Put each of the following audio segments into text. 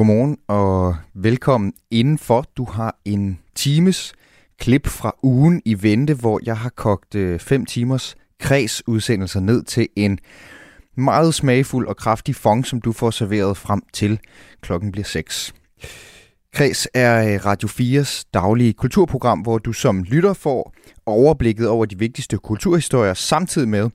Godmorgen og velkommen indenfor. Du har en times klip fra ugen i vente, hvor jeg har kogt øh, 5 timers kredsudsendelser ned til en meget smagfuld og kraftig fong, som du får serveret frem til klokken bliver 6. Kreds er øh, Radio 4's daglige kulturprogram, hvor du som lytter får overblikket over de vigtigste kulturhistorier, samtidig med,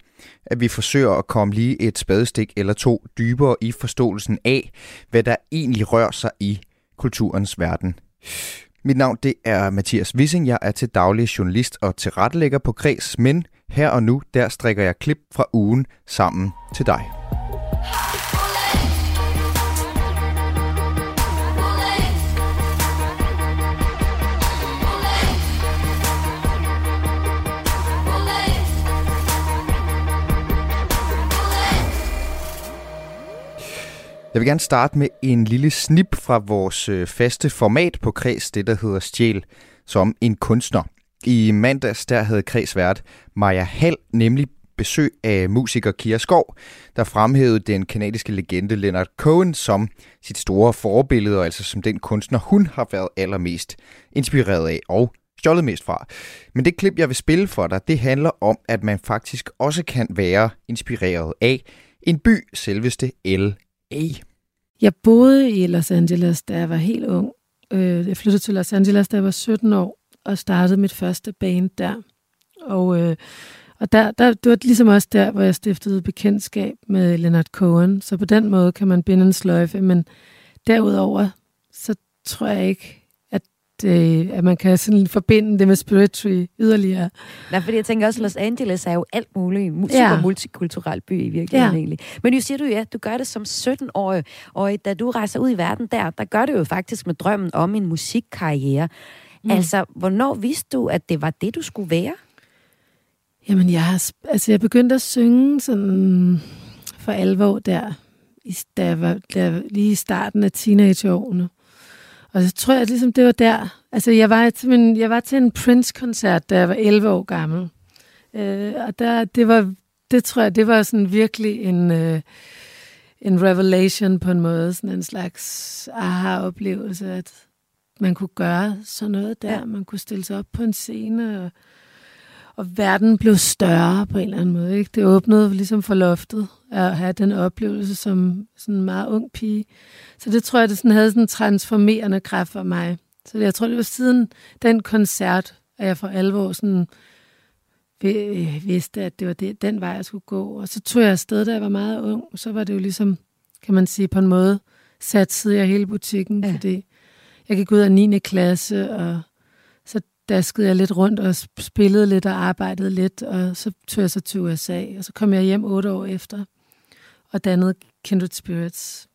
at vi forsøger at komme lige et spadestik eller to dybere i forståelsen af, hvad der egentlig rører sig i kulturens verden. Mit navn det er Mathias Wissing. Jeg er til daglig journalist og tilrettelægger på Kreds, men her og nu, der strikker jeg klip fra ugen sammen til dig. Jeg vil gerne starte med en lille snip fra vores øh, faste format på Kreds, det der hedder Stjæl som en kunstner. I mandags der havde Kreds vært Maja Hall nemlig besøg af musiker Kira Skov, der fremhævede den kanadiske legende Leonard Cohen som sit store forbillede, og altså som den kunstner, hun har været allermest inspireret af og stjålet mest fra. Men det klip, jeg vil spille for dig, det handler om, at man faktisk også kan være inspireret af en by, selveste L.A. Jeg boede i Los Angeles, da jeg var helt ung. Øh, jeg flyttede til Los Angeles, da jeg var 17 år, og startede mit første band der. Og, øh, og der, der, det var ligesom også der, hvor jeg stiftede bekendtskab med Leonard Cohen. Så på den måde kan man binde en sløjfe, men derudover, så tror jeg ikke, øh, at man kan sådan forbinde det med spiritual yderligere. Nej, fordi jeg tænker også, Los Angeles er jo alt muligt. Super ja. multikulturel by i virkeligheden ja. egentlig. Men nu siger du ja, du gør det som 17-årig, og da du rejser ud i verden der, der gør det jo faktisk med drømmen om en musikkarriere. Mm. Altså, hvornår vidste du, at det var det, du skulle være? Jamen, jeg, har, altså, jeg begyndte at synge sådan for alvor der, da jeg var der, lige i starten af teenageårene. Og så tror jeg, ligesom det var der. Altså, jeg var til, min, jeg var til en Prince-koncert, da jeg var 11 år gammel. Øh, og der, det var, det tror jeg, det var sådan virkelig en, øh, en revelation på en måde. Sådan en slags aha-oplevelse, at man kunne gøre sådan noget der. Ja. Man kunne stille sig op på en scene, og, og verden blev større på en eller anden måde. Ikke? Det åbnede ligesom for loftet at have den oplevelse som sådan en meget ung pige. Så det tror jeg, det sådan havde sådan en transformerende kraft for mig. Så jeg tror, det var siden den koncert, at jeg for alvor sådan vidste, at det var det, den vej, jeg skulle gå. Og så tog jeg afsted, da jeg var meget ung. Så var det jo ligesom, kan man sige, på en måde satsede jeg hele butikken, ja. fordi jeg gik ud af 9. klasse, og daskede jeg lidt rundt og spillede lidt og arbejdede lidt, og så tog jeg så til USA, og så kom jeg hjem otte år efter og dannede Kindred Spirits.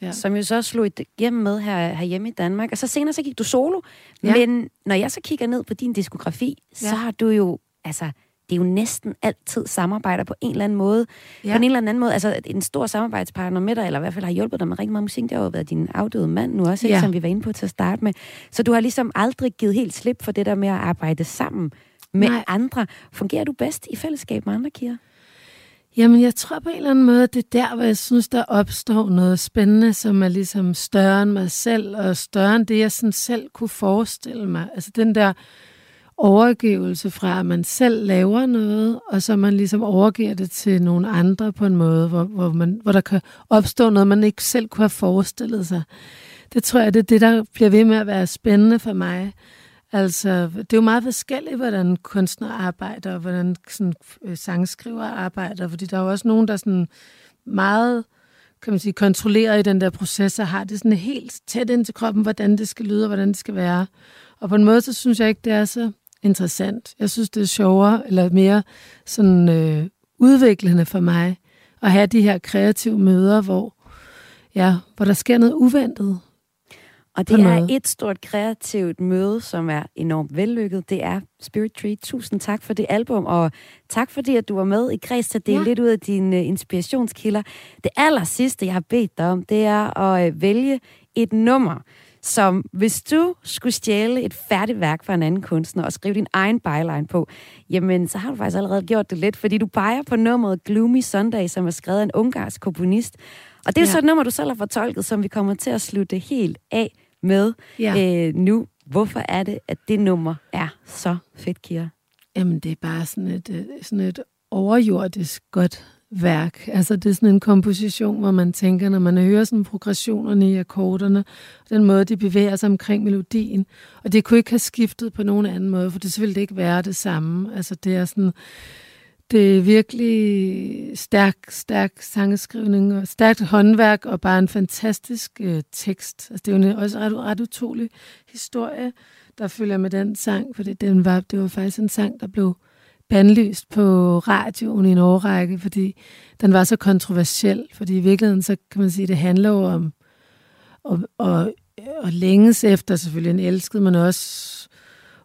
Ja. Som jo så slog hjem med her, herhjemme i Danmark. Og så senere så gik du solo. Ja. Men når jeg så kigger ned på din diskografi, ja. så har du jo, altså, det er jo næsten altid samarbejder på en eller anden måde. Ja. På en eller anden måde, altså en stor samarbejdspartner med dig, eller i hvert fald har hjulpet dig med rigtig meget musik, det har jo været din afdøde mand nu også, ja. som vi var inde på til at starte med. Så du har ligesom aldrig givet helt slip for det der med at arbejde sammen med Nej. andre. Fungerer du bedst i fællesskab med andre, Kira? Jamen, jeg tror på en eller anden måde, at det er der, hvor jeg synes, der opstår noget spændende, som er ligesom større end mig selv, og større end det, jeg sådan selv kunne forestille mig. Altså den der overgivelse fra, at man selv laver noget, og så man ligesom overgiver det til nogle andre på en måde, hvor, hvor, man, hvor der kan opstå noget, man ikke selv kunne have forestillet sig. Det tror jeg, det er det, der bliver ved med at være spændende for mig. Altså, det er jo meget forskelligt, hvordan kunstnere arbejder, og hvordan sådan, øh, sangskriver arbejder, fordi der er jo også nogen, der sådan meget kan man sige, kontrollerer i den der proces, og har det sådan helt tæt ind til kroppen, hvordan det skal lyde, og hvordan det skal være. Og på en måde, så synes jeg ikke, det er så interessant. Jeg synes, det er sjovere, eller mere sådan øh, udviklende for mig, at have de her kreative møder, hvor, ja, hvor der sker noget uventet, og det er et stort kreativt møde, som er enormt vellykket. Det er Spirit Tree. Tusind tak for det album, og tak fordi, at du var med i Kreds til at dele ja. lidt ud af dine inspirationskilder. Det aller sidste, jeg har bedt dig om, det er at øh, vælge et nummer, som hvis du skulle stjæle et færdigt værk fra en anden kunstner og skrive din egen byline på, jamen så har du faktisk allerede gjort det lidt, fordi du peger på nummeret Gloomy Sunday, som er skrevet af en ungarsk komponist, Og det er ja. så et nummer, du selv har fortolket, som vi kommer til at slutte helt af med ja. øh, nu. Hvorfor er det, at det nummer er så fedt, Kira? Jamen, det er bare sådan et, øh, sådan et overjordisk godt værk. Altså, det er sådan en komposition, hvor man tænker, når man hører sådan progressionerne i akkorderne, den måde, de bevæger sig omkring melodien. Og det kunne ikke have skiftet på nogen anden måde, for det ville ikke være det samme. Altså, det er sådan det er virkelig stærk, stærk sangskrivning og stærkt håndværk og bare en fantastisk øh, tekst. Altså, det er jo en, også ret, ret utrolig historie, der følger med den sang, for den var, det var faktisk en sang, der blev bandlyst på radioen i en årrække, fordi den var så kontroversiel. Fordi i virkeligheden, så kan man sige, det handler jo om og, og, og længes efter selvfølgelig en elsket, men også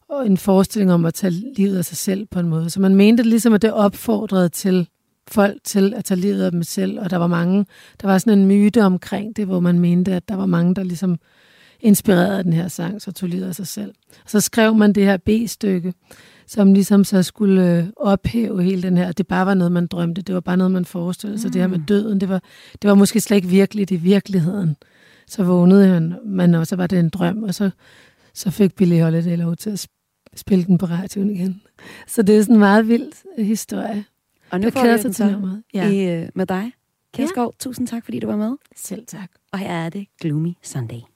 og en forestilling om at tage livet af sig selv på en måde. Så man mente ligesom, at det opfordrede til folk til at tage livet af dem selv, og der var mange, der var sådan en myte omkring det, hvor man mente, at der var mange, der ligesom inspirerede den her sang, så tog livet af sig selv. Og så skrev man det her B-stykke, som ligesom så skulle øh, ophæve hele den her, det bare var noget, man drømte, det var bare noget, man forestillede sig. Mm. Det her med mm. døden, det var, det var måske slet ikke virkeligt i virkeligheden. Så vågnede han, men også var det en drøm, og så, så fik Billy Holiday lov til at spille den på radioen igen. Så det er sådan en meget vild historie. Og nu får vi til nummeret. Ja. I, uh, med dig. Kjærskov, ja. tusind tak, fordi du var med. Selv tak. Og her er det Gloomy. Sunday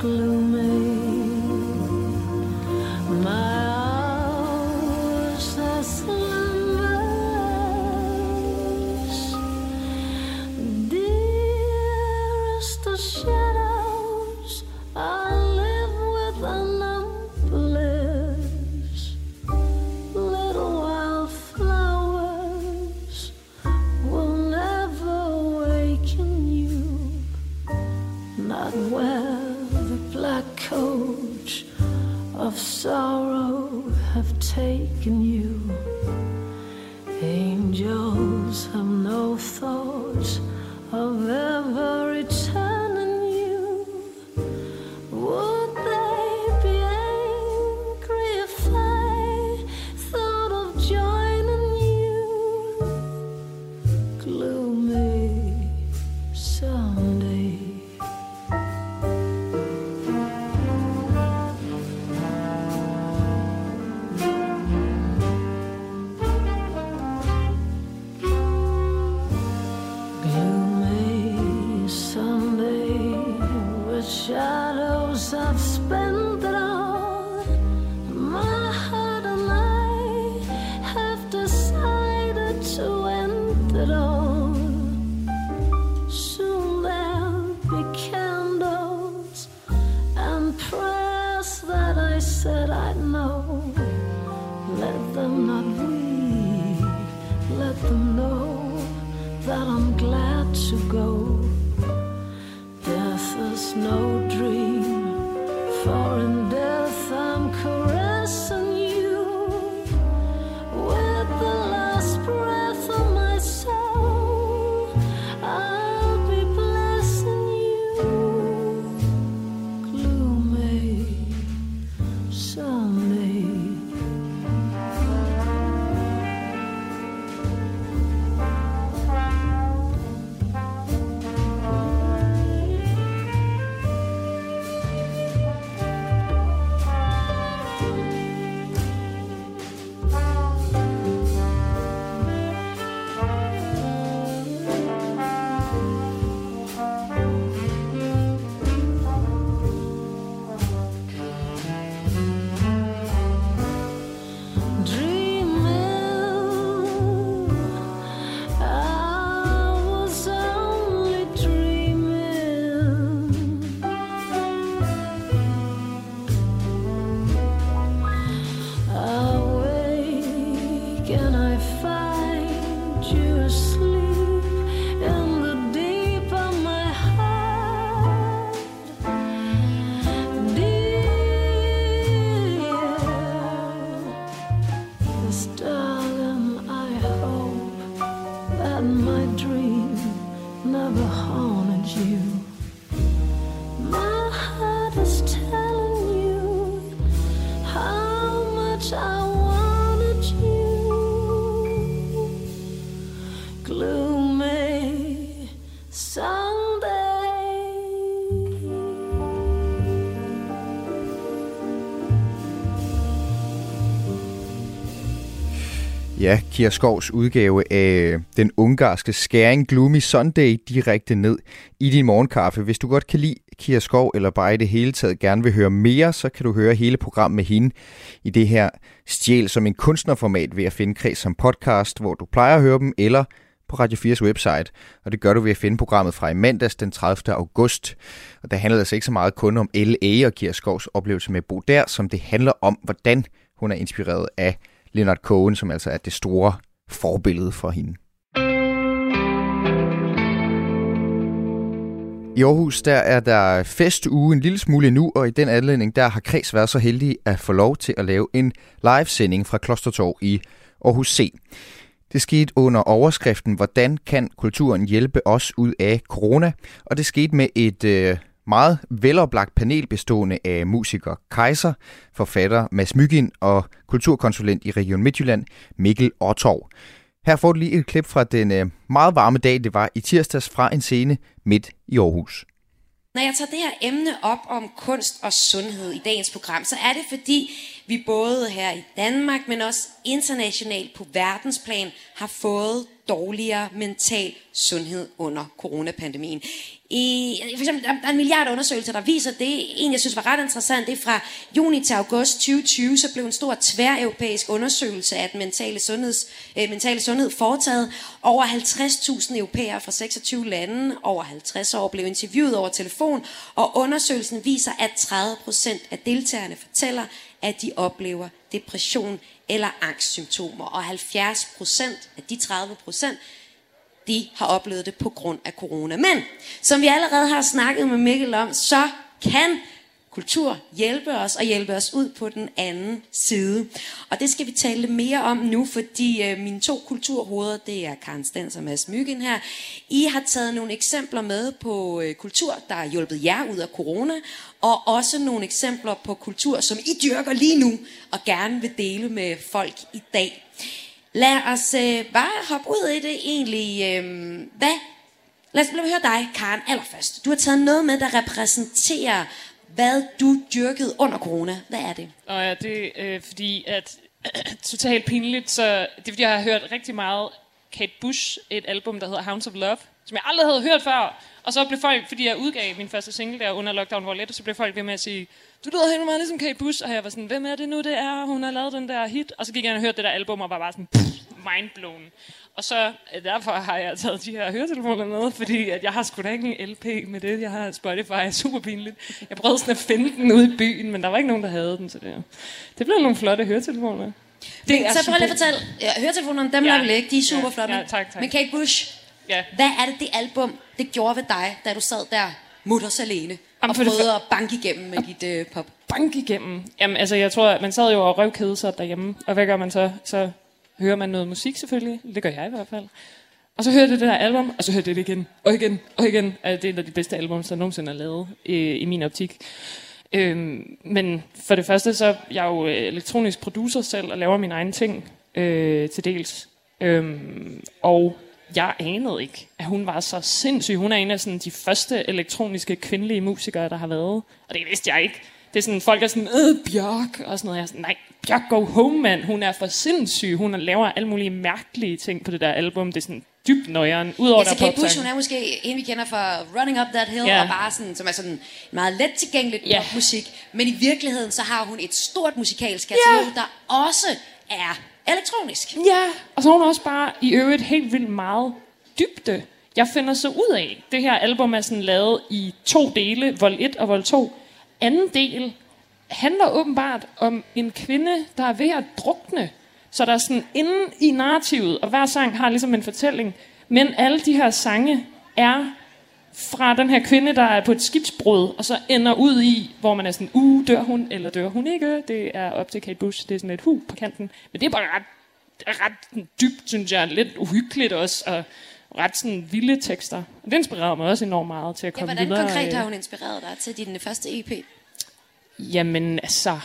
Gloomy. Ja, Kira udgave af den ungarske skæring Gloomy Sunday direkte ned i din morgenkaffe. Hvis du godt kan lide Kira eller bare i det hele taget gerne vil høre mere, så kan du høre hele programmet med hende i det her Stjæl som en kunstnerformat ved at finde Kreds som podcast, hvor du plejer at høre dem, eller på Radio 4's website, og det gør du ved at finde programmet fra i mandags den 30. august. Og der handler altså ikke så meget kun om L.A. og Kira oplevelse med at bo der, som det handler om, hvordan hun er inspireret af Leonard Cohen, som altså er det store forbillede for hende. I Aarhus der er der festuge en lille smule nu, og i den anledning der har Kreds været så heldig at få lov til at lave en livesending fra Klostertorv i Aarhus C. Det skete under overskriften, hvordan kan kulturen hjælpe os ud af corona? Og det skete med et øh, meget veloplagt panel bestående af musiker Kaiser, forfatter Mads Mygin og kulturkonsulent i Region Midtjylland Mikkel Ottorv. Her får du lige et klip fra den øh, meget varme dag, det var i tirsdags fra en scene midt i Aarhus. Når jeg tager det her emne op om kunst og sundhed i dagens program, så er det fordi, vi både her i Danmark, men også internationalt på verdensplan har fået dårligere mental sundhed under coronapandemien. I, for eksempel, der er en milliard undersøgelser, der viser det. En, jeg synes var ret interessant, det er fra juni til august 2020, så blev en stor tværeuropæisk undersøgelse af den mentale, sundheds, øh, mentale sundhed foretaget. Over 50.000 europæere fra 26 lande over 50 år blev interviewet over telefon, og undersøgelsen viser, at 30 procent af deltagerne fortæller, at de oplever depression eller angstsymptomer, og 70 procent af de 30 procent de har oplevet det på grund af corona. Men som vi allerede har snakket med Mikkel om, så kan kultur hjælpe os og hjælpe os ud på den anden side. Og det skal vi tale mere om nu, fordi øh, mine to kulturhoveder, det er Karen Stens og Mads Myggen her. I har taget nogle eksempler med på øh, kultur, der har hjulpet jer ud af corona, og også nogle eksempler på kultur, som I dyrker lige nu og gerne vil dele med folk i dag. Lad os øh, bare hoppe ud i det egentlig. Øh, hvad? Lad os lad høre dig, Karen, allerførst. Du har taget noget med, der repræsenterer, hvad du dyrkede under corona. Hvad er det? Og ja, det er øh, fordi, at totalt pinligt, så det er fordi, jeg har hørt rigtig meget Kate Bush, et album, der hedder Hounds of Love, som jeg aldrig havde hørt før. Og så blev folk, fordi jeg udgav min første single der under lockdown, hvor let, så blev folk ved med at sige, du lyder helt meget ligesom Kate Bush, og jeg var sådan, hvem er det nu, det er? Hun har lavet den der hit. Og så gik jeg og hørte det der album, og var bare sådan, pff, mindblown. Og så øh, derfor har jeg taget de her høretelefoner med, fordi at jeg har sgu da ikke en LP med det. Jeg har Spotify, super pinligt. Jeg prøvede sådan at finde den ude i byen, men der var ikke nogen, der havde den. Så det, det blev nogle flotte høretelefoner. Det er så prøv lige at fortælle. Ja, høretelefonerne, dem ja. lader vi ikke. De er super ja, flotte. Ja, tak, tak. Men Kate Bush, Ja. hvad er det, det album, det gjorde ved dig, da du sad der mutters alene? Jamen, og for det prøvede at banke igennem med dit øh, pop. bank igennem. Jamen, altså, jeg tror, at man sad jo og røvkede sig derhjemme. Og hvad gør man så? Så hører man noget musik selvfølgelig. Det gør jeg i hvert fald. Og så hører jeg det der album, og så hører jeg det igen, og igen, og igen. Altså, det er en af de bedste album, der nogensinde er lavet øh, i min optik. Øhm, men for det første, så er jeg jo øh, elektronisk producer selv, og laver mine egne ting øh, til dels. Øhm, og jeg anede ikke, at hun var så sindssyg. Hun er en af sådan, de første elektroniske kvindelige musikere, der har været. Og det vidste jeg ikke. Det er sådan, folk er sådan, øh, Bjørk, og sådan noget. Jeg er sådan, nej, Bjørk go home, mand. Hun er for sindssyg. Hun laver alle mulige mærkelige ting på det der album. Det er sådan dybt nøjeren. Udover Ja, så der er Kate Bush, hun er måske en, vi kender fra Running Up That Hill, Ja. og bare sådan, som er sådan meget let tilgængeligt Ja. popmusik. Men i virkeligheden, så har hun et stort musikalsk katalog, der også er elektronisk. Ja, og så har hun også bare i øvrigt helt vildt meget dybde. Jeg finder så ud af, det her album er sådan lavet i to dele, vold 1 og vold 2. Anden del handler åbenbart om en kvinde, der er ved at drukne. Så der er sådan inde i narrativet, og hver sang har ligesom en fortælling. Men alle de her sange er fra den her kvinde, der er på et skibsbrud, og så ender ud i, hvor man er sådan, uh, dør hun, eller dør hun ikke? Det er op til Kate Bush, det er sådan et hu på kanten. Men det er bare ret, ret dybt, synes jeg, lidt uhyggeligt også, og ret sådan vilde tekster. Og det inspirerede mig også enormt meget til at Ja, komme hvordan videre. konkret øh, har hun inspireret dig til din første EP? Jamen, altså...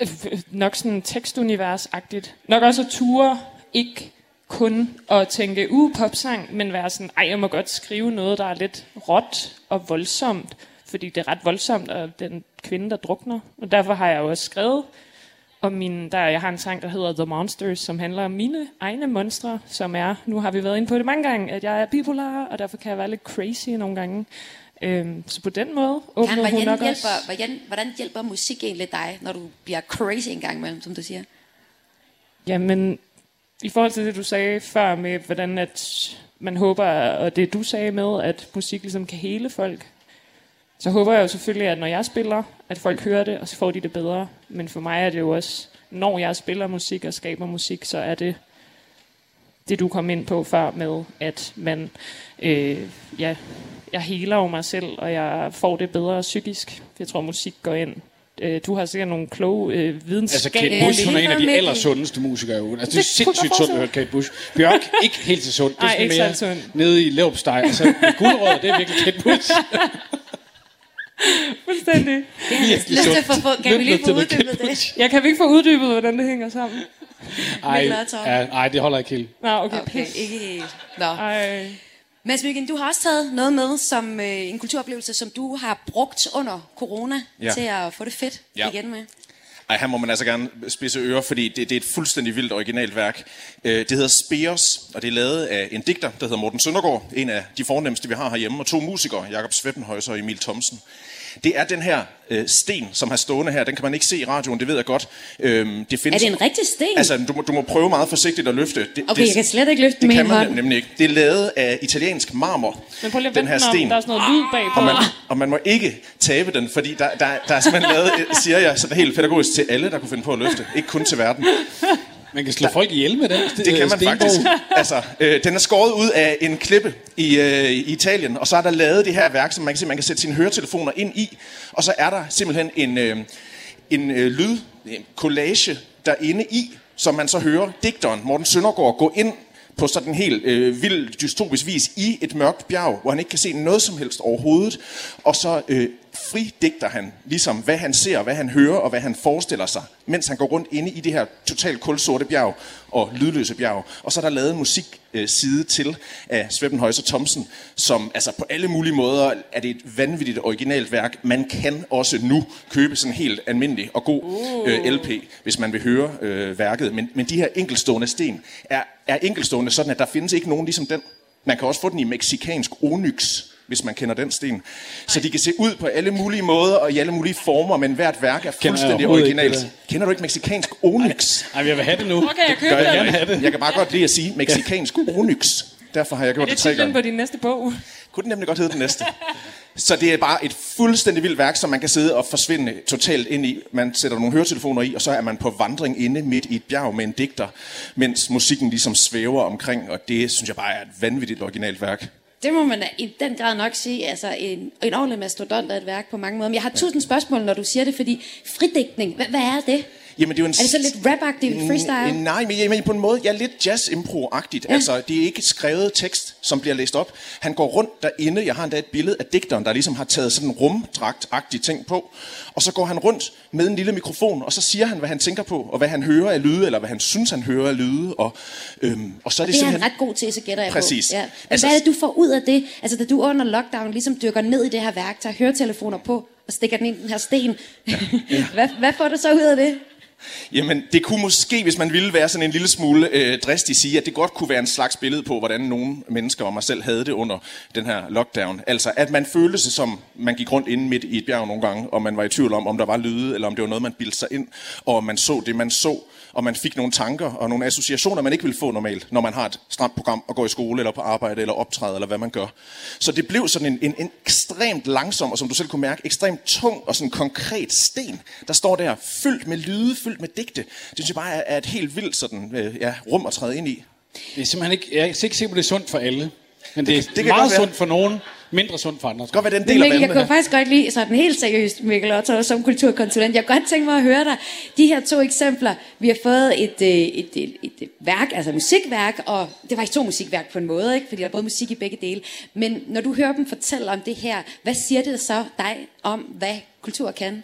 øh, Nok sådan tekstunivers-agtigt. Nok også at ture ikke kun at tænke, uh, popsang, men være sådan, ej, jeg må godt skrive noget, der er lidt råt og voldsomt, fordi det er ret voldsomt, og den kvinde, der drukner. Og derfor har jeg jo også skrevet og min, der, jeg har en sang, der hedder The Monsters, som handler om mine egne monstre, som er, nu har vi været inde på det mange gange, at jeg er bipolar, og derfor kan jeg være lidt crazy nogle gange. Øhm, så på den måde åbner Karen, hun hvordan, nok hjælper, også... hvordan, hvordan hjælper musik egentlig dig, når du bliver crazy en gang imellem, som du siger? Jamen, i forhold til det, du sagde før med, hvordan at man håber, og det du sagde med, at musik ligesom kan hele folk, så håber jeg jo selvfølgelig, at når jeg spiller, at folk hører det, og så får de det bedre. Men for mig er det jo også, når jeg spiller musik og skaber musik, så er det det, du kom ind på før med, at man, øh, ja, jeg heler jo mig selv, og jeg får det bedre psykisk. Jeg tror, musik går ind. Øh, du har sikkert nogle kloge øh, Altså, videnskabelige... Kate Bush, hun er en af de allersundeste musikere. Altså, det er Det sindssygt sundt at høre Kate Bush. Bjørk, ikke helt så sundt. Det er Ej, ikke mere så sundt. nede i Leopsteg. Altså, guldrød, det er virkelig Kate Bush. Fuldstændig. Det har jeg lyst til at få, få kan vi lige få uddybet det? Jeg kan vi ikke få uddybet, hvordan det hænger sammen. Ej, ja, ej, det holder ikke helt. Nå, okay. Okay, Pis. ikke helt. Nå. Ej. Mads Myggen, du har også taget noget med som øh, en kulturoplevelse, som du har brugt under corona Ja. til at få det fedt Ja. igen med. Ej, her må man altså gerne spidse ører, fordi det, det er et fuldstændig vildt originalt værk. Øh, Det hedder Spears, og det er lavet af en digter, der hedder Morten Søndergaard, en af de fornemmeste, vi har herhjemme, og to musikere, Jakob Sveppenhøjser og Emil Thomsen. Det er den her øh, sten, som har stående her. Den kan man ikke se i radioen, det ved jeg godt. Øhm, det findes, Er det en rigtig sten? Altså, du må, du må prøve meget forsigtigt at løfte. Det, Okay, jeg kan slet ikke løfte det med kan en man hånd. nemlig ikke. Det er lavet af italiensk marmor. Men prøv lige at den her den om, sten. der er sådan noget lyd bagpå. Og man, og man må ikke tabe den, fordi der, der, der er simpelthen lavet, øh, siger jeg, sådan helt pædagogisk til alle, der kunne finde på at løfte. Ikke kun til verden. Man kan slå folk ihjel med den Det kan man stenbog. faktisk. Altså, øh, den er skåret ud af en klippe i, øh, i Italien, og så er der lavet det her værk, som man kan se, man kan sætte sine høretelefoner ind i, og så er der simpelthen en, øh, en øh, lyd, en collage derinde i, som man så hører digteren Morten Søndergaard gå ind på sådan en helt øh, vild dystopisk vis i et mørkt bjerg, hvor han ikke kan se noget som helst overhovedet, og så øh, fridigter han ligesom, hvad han ser, hvad han hører og hvad han forestiller sig, mens han går rundt inde i det her totalt kulsorte bjerg og lydløse bjerg. Og så er der lavet en musikside til af Sveppenhøjser Thomsen, som altså på alle mulige måder er det et vanvittigt originalt værk. Man kan også nu købe sådan en helt almindelig og god øh, LP, hvis man vil høre øh, værket. Men, men de her enkelstående sten er, er enkelstående sådan, at der findes ikke nogen ligesom den. Man kan også få den i meksikansk onyx, hvis man kender den sten. Så de kan se ud på alle mulige måder og i alle mulige former, men hvert værk er jeg fuldstændig originalt. det Kender du ikke meksikansk onyx? Ej, jeg vil have det nu. Okay, jeg køber Gør jeg, have det. jeg kan bare godt lide at sige meksikansk onyx. Derfor har jeg Er gjort det det tre gange. på din næste bog? Kunne den nemlig godt hedde den næste. Så det er bare et fuldstændig vildt værk, som man kan sidde og forsvinde totalt ind i. Man sætter nogle høretelefoner i, og så er man på vandring inde midt i et bjerg med en digter, mens musikken ligesom svæver omkring, og det synes jeg bare er et vanvittigt originalt værk. Det må man i den grad nok sige. Altså en, en ordentlig mastodont af et værk på mange måder. Men jeg har tusind spørgsmål, når du siger det, fordi fridækning, hvad, hvad er det? Jamen, det er, jo en Er det så lidt rap-agtigt freestyle? Nej, men, jamen, på en måde, ja, lidt jazz-impro-agtigt. Ja. Altså, det er ikke skrevet tekst, som bliver læst op. Han går rundt derinde. Jeg har endda et billede af digteren, der ligesom har taget sådan en rumdragt-agtig ting på. Og så går han rundt med en lille mikrofon, og så siger han, hvad han tænker på, og hvad han hører af lyde, eller hvad han synes, han hører af lyde. Og, øhm, og så er det, Det er han ret god til, så gætter jeg Præcis. på. Ja. Men Altså- hvad er det, du får ud af det? Altså, da du under lockdown ligesom dykker ned i det her værk, tager høretelefoner på og stikker den ind i den her sten. hvad, hvad får du så ud af det? Jamen, det kunne måske, hvis man ville være sådan en lille smule øh, dristig, sige, at det godt kunne være en slags billede på, hvordan nogle mennesker og mig selv havde det under den her lockdown. Altså, at man følte sig som, man gik rundt inde midt i et bjerg nogle gange, og man var i tvivl om, om der var lyde, eller om det var noget, man bildte sig ind, og man så det, man så, og man fik nogle tanker og nogle associationer, man ikke ville få normalt, når man har et stramt program og går i skole, eller på arbejde, eller optræder, eller hvad man gør. Så det blev sådan en, en, en ekstremt langsom, og som du selv kunne mærke, ekstremt tung og sådan konkret sten, der står der fyldt med lyde, fyldt med digte. Det synes jeg bare er, er et helt vildt sådan, øh, ja, rum at træde ind i. Det er simpelthen ikke, jeg er ikke sikker på, det er sundt for alle. Men det, Det- det, er meget sundt for nogen, mindre sundt for andre. Det kan godt være den del af Mikkel, jeg kunne her. faktisk godt lide sådan helt seriøst, Mikkel Otto, som kulturkonsulent. Jeg kunne godt tænke mig at høre dig. De her to eksempler, vi har fået et, øh, et, et, et, et værk, altså musikværk, og det var ikke to musikværk på en måde, ikke? fordi der er både musik i begge dele. Men når du hører dem fortælle om det her, hvad siger det så dig om, hvad kultur kan?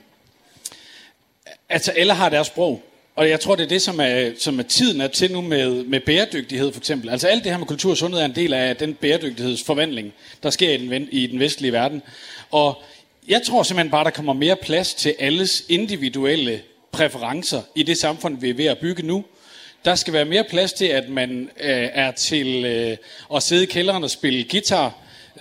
Altså, alle har deres sprog. Og jeg tror, det er det, som er, som er tiden er til nu med, med bæredygtighed, for eksempel. Altså, alt det her med kultur og sundhed er en del af den bæredygtighedsforvandling, der sker i den, i den vestlige verden. Og jeg tror simpelthen bare, der kommer mere plads til alles individuelle præferencer i det samfund, vi er ved at bygge nu. Der skal være mere plads til, at man øh, er til øh, at sidde i kælderen og spille guitar,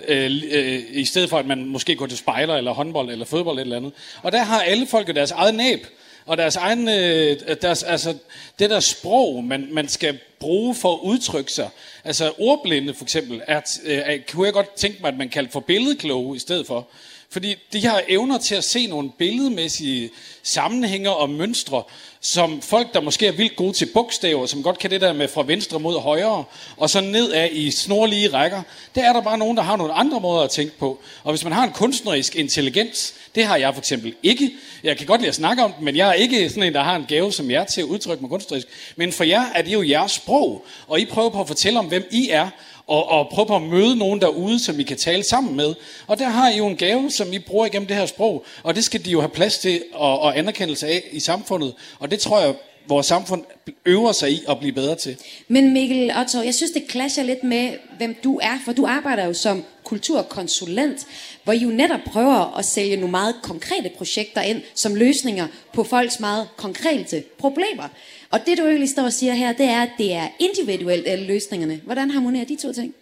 øh, øh, i stedet for at man måske går til spejler, eller håndbold, eller fodbold, eller andet. Og der har alle folk jo deres eget næb, og deres egen, øh, deres, altså, det der sprog, man, man skal bruge for at udtrykke sig. Altså ordblinde for eksempel, er, øh, er, kunne jeg godt tænke mig, at man kaldte for billedkloge i stedet for. Fordi de har evner til at se nogle billedmæssige sammenhænger og mønstre, som folk, der måske er vildt gode til bogstaver, som godt kan det der med fra venstre mod højre, og så nedad i snorlige rækker, der er der bare nogen, der har nogle andre måder at tænke på. Og hvis man har en kunstnerisk intelligens, det har jeg for eksempel ikke. Jeg kan godt lide at snakke om det, men jeg er ikke sådan en, der har en gave som jer til at udtrykke mig kunstnerisk. Men for jer er det jo jeres sprog, og I prøver på at fortælle om, hvem I er, og, og prøve på at møde nogen derude, som I kan tale sammen med. Og der har I jo en gave, som I bruger igennem det her sprog, og det skal de jo have plads til og, og anerkendelse af i samfundet. Og det tror jeg, vores samfund øver sig i at blive bedre til. Men Mikkel Otto, jeg synes, det clasher lidt med, hvem du er, for du arbejder jo som kulturkonsulent, hvor I jo netop prøver at sælge nogle meget konkrete projekter ind som løsninger på folks meget konkrete problemer. Og det, du egentlig står og siger her, det er, at det er individuelt alle løsningerne. Hvordan harmonerer de to ting?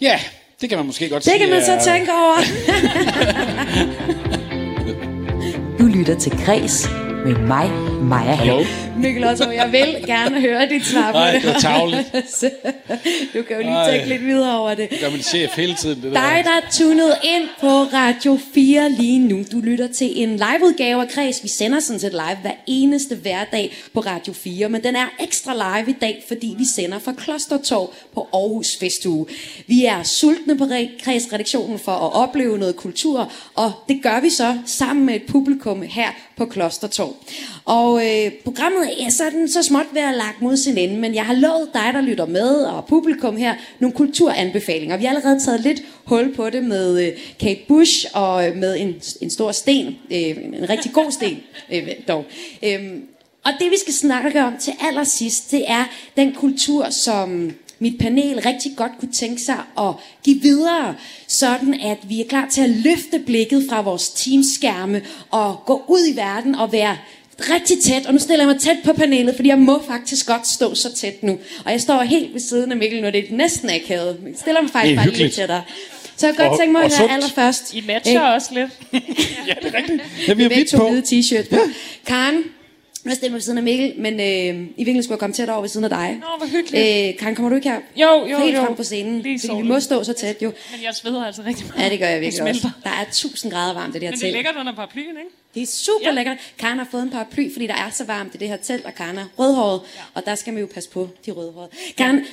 Ja, det kan man måske godt det sige. Det kan man så er- tænke over. Du lytter til Græs med mig, Maja Hallo? Mikkel Otto, jeg vil gerne høre dit svar på Nej, det. det var du kan jo lige Ej. tænke lidt videre over det. Det gør min chef hele tiden. Det Dig, der. der er tunet ind på Radio 4 lige nu. Du lytter til en liveudgave af Kreds. Vi sender sådan set live hver eneste hverdag på Radio 4, men den er ekstra live i dag, fordi vi sender fra Klostertorv på Aarhus Festuge. Vi er sultne på Re- Kreds-redaktionen for at opleve noget kultur, og det gør vi så sammen med et publikum her på Klostertorv. Og øh, programmet er sådan så småt ved at lagt mod sin ende, men jeg har lovet dig, der lytter med, og publikum her, nogle kulturanbefalinger. Vi har allerede taget lidt hul på det med øh, Kate Bush og øh, med en, en stor sten, øh, en rigtig god sten øh, dog. Øh, og det vi skal snakke om til allersidst, det er den kultur, som mit panel rigtig godt kunne tænke sig at give videre, sådan at vi er klar til at løfte blikket fra vores teamskærme og gå ud i verden og være rigtig tæt, og nu stiller jeg mig tæt på panelet, fordi jeg må faktisk godt stå så tæt nu. Og jeg står helt ved siden af Mikkel, når det er næsten akavet. Jeg stiller mig faktisk bare lidt hyggeligt. tættere. Så jeg kan godt Og- tænke mig at høre allerførst. I matcher Øh, også lidt. Ja, det er rigtigt. Er vi vi jo begge vidt to på. hvide t-shirt på. Karen, nu har jeg stillet mig ved siden af Mikkel, men øh, i virkeligheden skulle jeg komme tæt over ved siden af dig. Nå, hvor hyggeligt. Øh, Karen, kommer du ikke her? Jo, jo, Helt jo. frem på scenen, Lige fordi vi må stå så tæt jo. Men jeg sveder altså rigtig meget. Ja, det gør jeg virkelig Det også. Der er 1000 grader varmt i det her Men det telt. ligger under paraplyen, ikke? Det er super. Ja. lækkert. Karen har fået en paraply, fordi der er så varmt i det her telt, og Karen er rødhåret, ja. og der skal man jo passe på de rødhårede. Karen,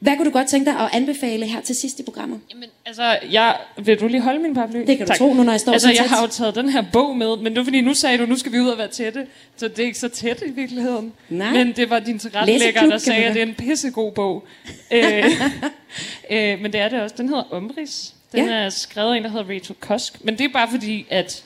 hvad kunne du godt tænke dig at anbefale her til sidst i programmet? Jamen, altså, jeg, vil du lige holde min paraply? Det kan du tro, nu når jeg står Altså, så jeg tæt. har jo taget den her bog med, men var fordi, nu sagde du, nu skal vi ud og være tætte. Så det er ikke så tæt i virkeligheden. Nej. Men det var din tilrettelægger, der sagde, at det er en pissegod bog. øh, øh, men det er det også. Den hedder Omris. Den ja. er skrevet af en, der hedder Rachel Kosk. Men det er bare fordi, at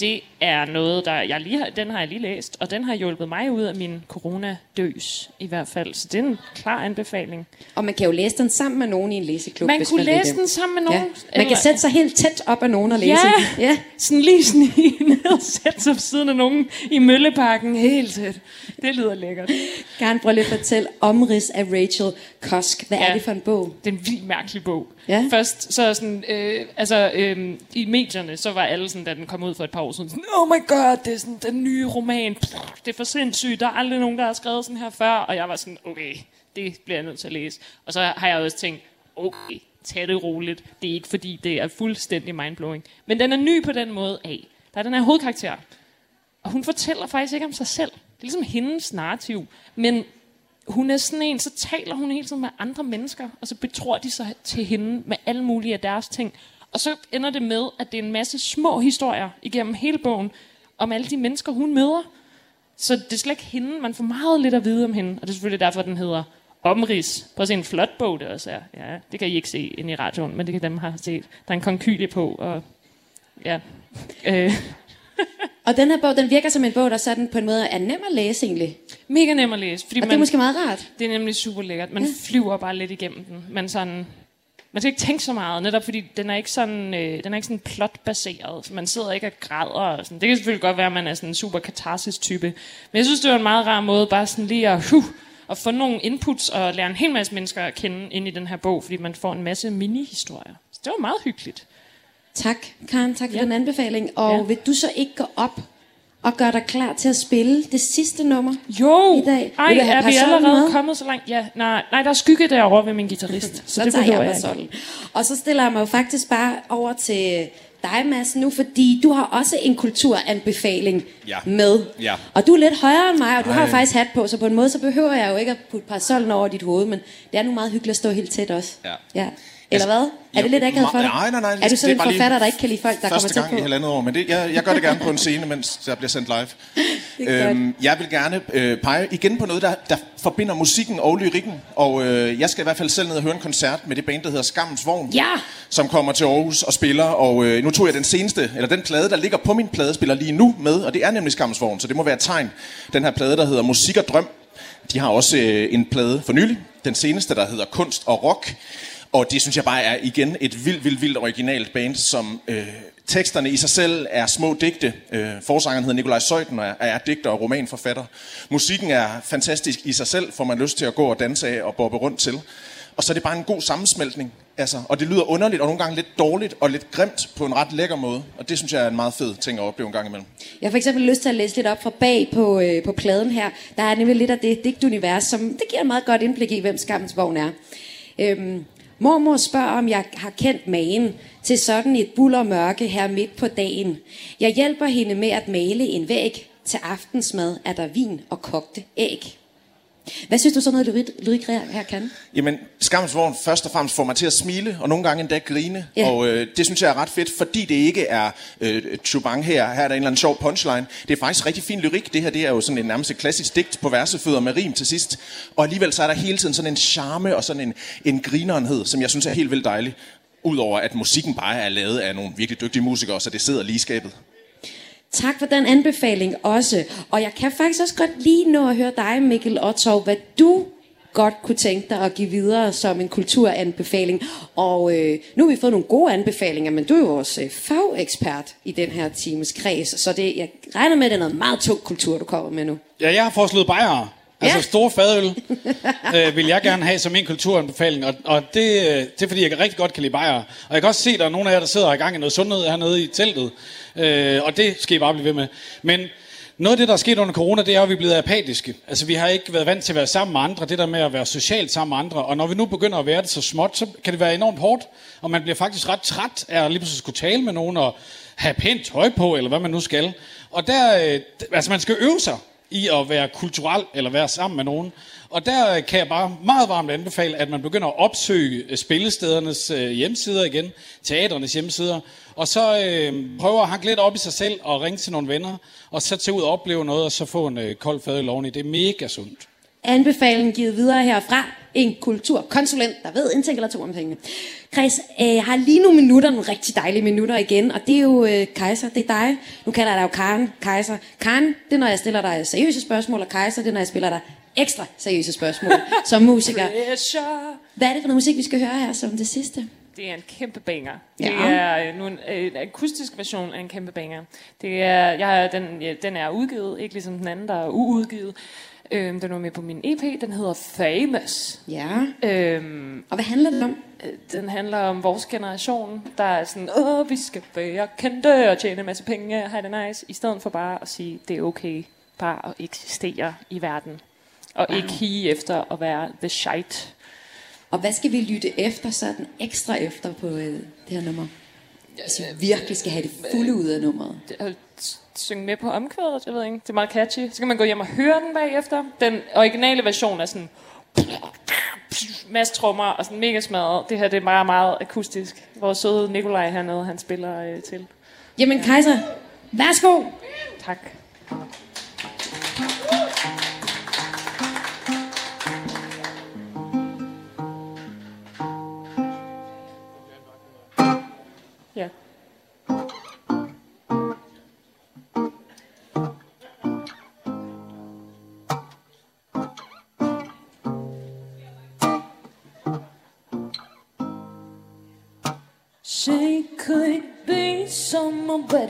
det er noget, der jeg lige har, den har jeg lige læst, og den har hjulpet mig ud af min coronadøs i hvert fald. Så det er en klar anbefaling. Og man kan jo læse den sammen med nogen i en læseklub. Man hvis kunne vil læse den sammen med nogen. Ja. Man kan sætte sig helt tæt op af nogen og læse Ja. den. Ja. Sådan lige snige ned og sætte sig siden af nogen i Mølleparken helt tæt. Det lyder lækkert. Karen, prøv lige at fortælle omrids af Rachel Kosk. Hvad ja. er det for en bog? Det er en vildt mærkelig bog. Ja. Først så sådan, øh, altså øh, i medierne, så var alle sådan, da den kom ud for et par år siden, sådan, oh my god, det er sådan den nye roman, Pff, det er for sindssygt, der er aldrig nogen, der har skrevet sådan her før, og jeg var sådan, okay, det bliver jeg nødt til at læse. Og så har jeg også tænkt, okay, tag det roligt, det er ikke fordi, det er fuldstændig mindblowing. Men den er ny på den måde af, der er den her hovedkarakter, og hun fortæller faktisk ikke om sig selv. Det er ligesom hendes narrativ, men hun er sådan en, så taler hun hele tiden med andre mennesker, og så betror de sig til hende med alle mulige af deres ting. Og så ender det med, at det er en masse små historier igennem hele bogen, om alle de mennesker, hun møder. Så det er slet ikke hende, man får meget lidt at vide om hende, og det er selvfølgelig derfor, den hedder Omrids. Prøv at se en flot bog, det også er. Ja, det kan I ikke se inde i radioen, men det kan dem have set. Der er en konkylie på, og ja. Øh, Og den her bog, den virker som en bog, der sådan på en måde er nem at læse egentlig. mega nem at læse, fordi Og det man, er måske meget rart. Det er nemlig super lækkert. Man ja. flyver bare lidt igennem den. Men sådan, man skal ikke tænke så meget, netop fordi den er ikke sådan, øh, den er ikke sådan plotbaseret. Man sidder ikke og græder. Og sådan. Det kan selvfølgelig godt være, at man er sådan en super katarsis type. Men jeg synes, det var en meget rar måde bare sådan lige at, huh, at få nogle inputs og lære en hel masse mennesker at kende ind i den her bog, fordi man får en masse mini-historier. Så det var meget hyggeligt. Tak, Karen. Tak for Ja. den anbefaling. Og Ja. vil du så ikke gå op og gøre dig klar til at spille det sidste nummer? Jo, I dag. Ej, Vil du have er vi allerede med? kommet så langt? Ja, nej, nej, der er skygge derovre ved min guitarist. så, Så det tager behøver jeg jeg ikke. Og så stiller jeg mig jo faktisk bare over til dig, Mads, nu, fordi du har også en kulturanbefaling Ja. med. Ja. Og du er lidt højere end mig, og du har Ej. jo faktisk hat på, så på en måde, så behøver jeg jo ikke at putte parasollen over dit hoved, men det er nu meget hyggeligt at stå helt tæt også. Ja. ja. Eller hvad? Er det lidt akavet for dig? Nej, nej, nej. Er du sådan en forfatter, der ikke kan lide folk, der kommer Første tæt gang på? i halvandet år, men det, jeg, jeg gør det gerne på en scene, mens der bliver sendt live. Øhm, jeg vil gerne øh, pege igen på noget, der, der forbinder musikken og lyrikken. Og øh, jeg skal i hvert fald selv ned og høre en koncert med det band, der hedder Skammens Vogn. Ja! Som kommer til Aarhus og spiller. Og øh, nu tog jeg den seneste, eller den plade, der ligger på min pladespiller lige nu med. Og det er nemlig Skammens Vogn, så det må være et tegn. Den her plade, der hedder Musik og Drøm. De har også øh, en plade for nylig. Den seneste, der hedder Kunst og Rock. Og det synes jeg bare er igen et vildt, vildt, vildt originalt band, som øh, teksterne i sig selv er små digte. Øh, forsangeren hedder Nikolaj Søjden og er, er digter og romanforfatter. Musikken er fantastisk i sig selv, får man lyst til at gå og danse af og bobbe rundt til. Og så er det bare en god sammensmeltning. Altså, og det lyder underligt og nogle gange lidt dårligt og lidt grimt på en ret lækker måde. Og det synes jeg er en meget fed ting at opleve en gang imellem. Jeg har for eksempel lyst til at læse lidt op fra bag på, øh, på pladen her. Der er nemlig lidt af det digtunivers, som det giver et meget godt indblik i, hvem Skammens Vogn er. Øhm, mormor spørger, om jeg har kendt magen til sådan et bullermørke her midt på dagen. Jeg hjælper hende med at male en væg. Til aftensmad er der vin og kogte æg. Hvad synes du så noget lyrik, lyrik her kan? Jamen, Skammens Vogn først og fremmest får mig til at smile, og nogle gange endda grine. Ja. Og øh, det synes jeg er ret fedt, fordi det ikke er øh, chubang her. Her er der en eller anden sjov punchline. Det er faktisk rigtig fin lyrik. Det her det er jo sådan en nærmest klassisk digt på versefødder med rim til sidst. Og alligevel så er der hele tiden sådan en charme og sådan en, en grinerenhed, som jeg synes er helt vildt dejlig. Udover at musikken bare er lavet af nogle virkelig dygtige musikere, så det sidder lige skabet. Tak for den anbefaling også. Og jeg kan faktisk også godt lige nå at høre dig, Mikkel Ottov, hvad du godt kunne tænke dig at give videre som en kulturanbefaling. Og øh, nu har vi fået nogle gode anbefalinger, men du er jo vores øh, fagekspert i den her times kreds, så det, jeg regner med, at det er noget meget tung kultur, du kommer med nu. Ja, jeg har foreslået bajere. Altså Ja. store fadøl øh, vil jeg gerne have som en kulturanbefaling, og, og det, øh, det er fordi, jeg rigtig godt kan lide bajere. Og jeg kan også se, at der er nogle af jer, der sidder i gang i noget sundhed hernede i teltet, øh, og det skal I bare blive ved med. Men noget af det, der er sket under corona, det er, at vi er blevet apatiske. Altså, vi har ikke været vant til at være sammen med andre, det der med at være socialt sammen med andre. Og når vi nu begynder at være det så småt, så kan det være enormt hårdt, og man bliver faktisk ret træt af at lige pludselig skulle tale med nogen og have pænt tøj på, eller hvad man nu skal. Og der, øh, altså man skal øve sig i at være kulturel eller være sammen med nogen. Og der øh, kan jeg bare meget varmt anbefale, at man begynder at opsøge øh, spillestedernes øh, hjemmesider igen, teaternes hjemmesider, og så øh, prøve at hanke lidt op i sig selv og ringe til nogle venner, og så tage ud og opleve noget, og så få en øh, kold fad i loveni. Det er mega sundt. Anbefalingen givet videre herfra. En kulturkonsulent, der ved en ting eller to om tingene. Chris, øh, jeg har lige nogle minutter, nogle rigtig dejlige minutter igen, og det er jo øh, Kaiser, det er dig. Nu kalder jeg dig jo Karen Kaiser. Karen, det er, når jeg stiller dig seriøse spørgsmål, og Kaiser, det er, når jeg spiller dig ekstra seriøse spørgsmål som musiker. Pressure. Hvad er det for noget musik, vi skal høre her som det sidste? Det er en kæmpe banger. Ja. Det er øh, nu en, øh, en akustisk version af en kæmpe banger. Det er, jeg, den, ja, den er udgivet, ikke ligesom den anden, der er uudgivet. Øhm, den var med på min EP, den hedder Famous. Ja. Øhm, Og hvad handler det om? øh, den handler om vores generation, der er sådan, åh, vi skal være kendte og tjene en masse penge og have det nice, i stedet for bare at sige, det er okay bare at eksistere i verden. Og wow. ikke hige efter at være the shite. Og hvad skal vi lytte efter sådan ekstra efter på øh, det her nummer? Hvis vi virkelig skal have det fulde ud af nummeret. synge med på omkvædet, jeg ved ikke. Det er meget catchy. Så kan man gå hjem og høre den bagefter. Den originale version er sådan masse trommer og sådan mega smadret. Det her det er meget, meget akustisk. Vores søde Nikolaj hernede, han spiller øh, til. Jamen Kaiser, værsgo! Tak.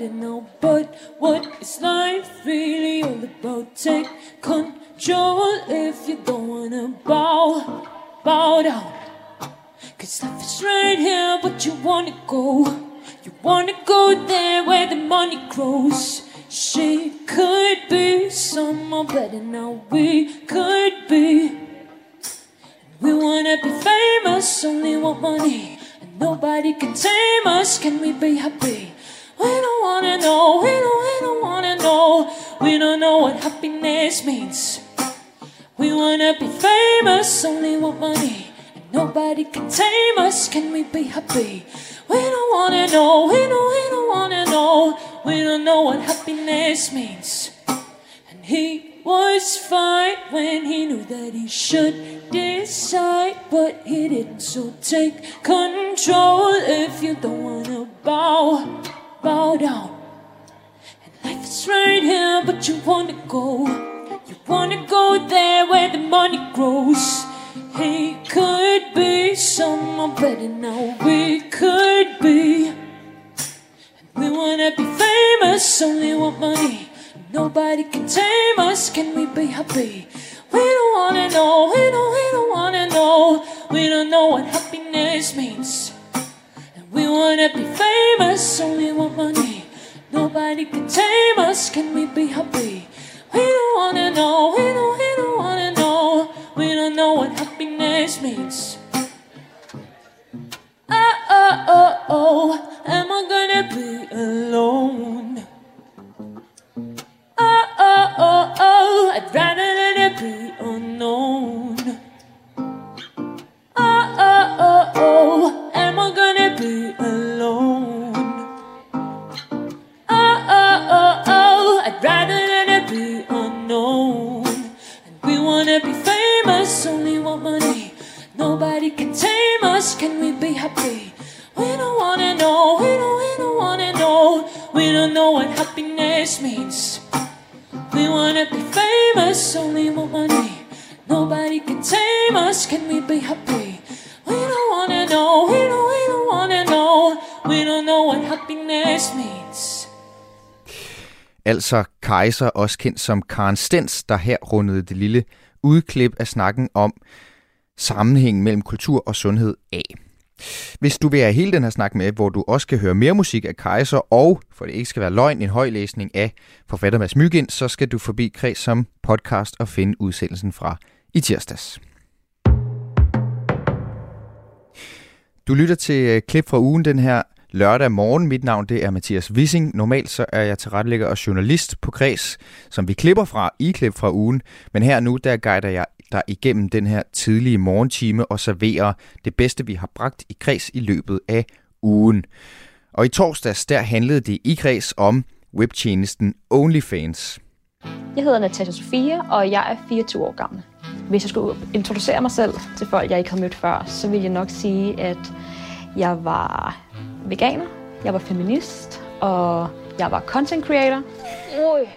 Someone better now. But what is life really all about? Take control if you don't wanna bow, bow down. Cause life is right here, but you wanna go. You wanna go there where the money grows. She could be someone better now. We could be. We wanna be famous, only want money. And nobody can tame us. Can we be happy? Nobody can tame us. Can we be happy? We don't wanna know, we don't, we don't wanna know. We don't know what happiness means. And he was fine when he knew that he should decide, but he didn't. So take control if you don't wanna bow, bow down. And life is right here, but you wanna go. You wanna go there where the money grows. He could be someone better now. We could be. We wanna be famous, only want money. Nobody can tame us. Can we be happy? We don't wanna know. We don't. We don't wanna know. We don't know what happiness means. And we wanna be famous. Only want money. Nobody can tame us. Can we be happy? We don't wanna know. We don't. We don't wanna know. We don't know what happiness means. Oh oh oh oh. Am I gonna be alone? Oh, oh, oh, oh, I'd rather let it be unknown. Oh, oh, oh, oh, am I gonna be alone? Oh, oh, oh, oh, I'd rather let it be unknown. We wanna be famous, only want money. Nobody can tame us, can we be happy? We don't wanna know, we don't, we don't wanna know. We don't know what happiness means. We wanna be famous, only want money. Nobody can tame us, can we be happy? We don't wanna know, we don't, we don't wanna know. We don't know what happiness means. Altså Kaiser, også kendt som Karen Stens, der her rundede det lille udklip af snakken om sammenhængen mellem kultur og sundhed af. Hvis du vil have hele den her snak med, hvor du også kan høre mere musik af Kaiser, og for det ikke skal være løgn, en højlæsning af forfatter Mads Mygind, så skal du forbi Kreds som podcast og finde udsendelsen fra i tirsdags. Du lytter til øh, klip fra ugen den her lørdag morgen. Mit navn det er Mathias Wissing. Normalt så er jeg tilrettelægger og journalist på Kreds, som vi klipper fra i klip fra ugen. Men her nu, der guider jeg dig igennem den her tidlige morgentime og serverer det bedste, vi har bragt i Kreds i løbet af ugen. Og i torsdags, der handlede det i Kreds om webtjenesten OnlyFans. Jeg hedder Natasha Sofia, og jeg er 24 år gammel. Hvis jeg skulle introducere mig selv til folk, jeg ikke har mødt før, så vil jeg nok sige, at jeg var veganer, jeg var feminist, og jeg var content creator.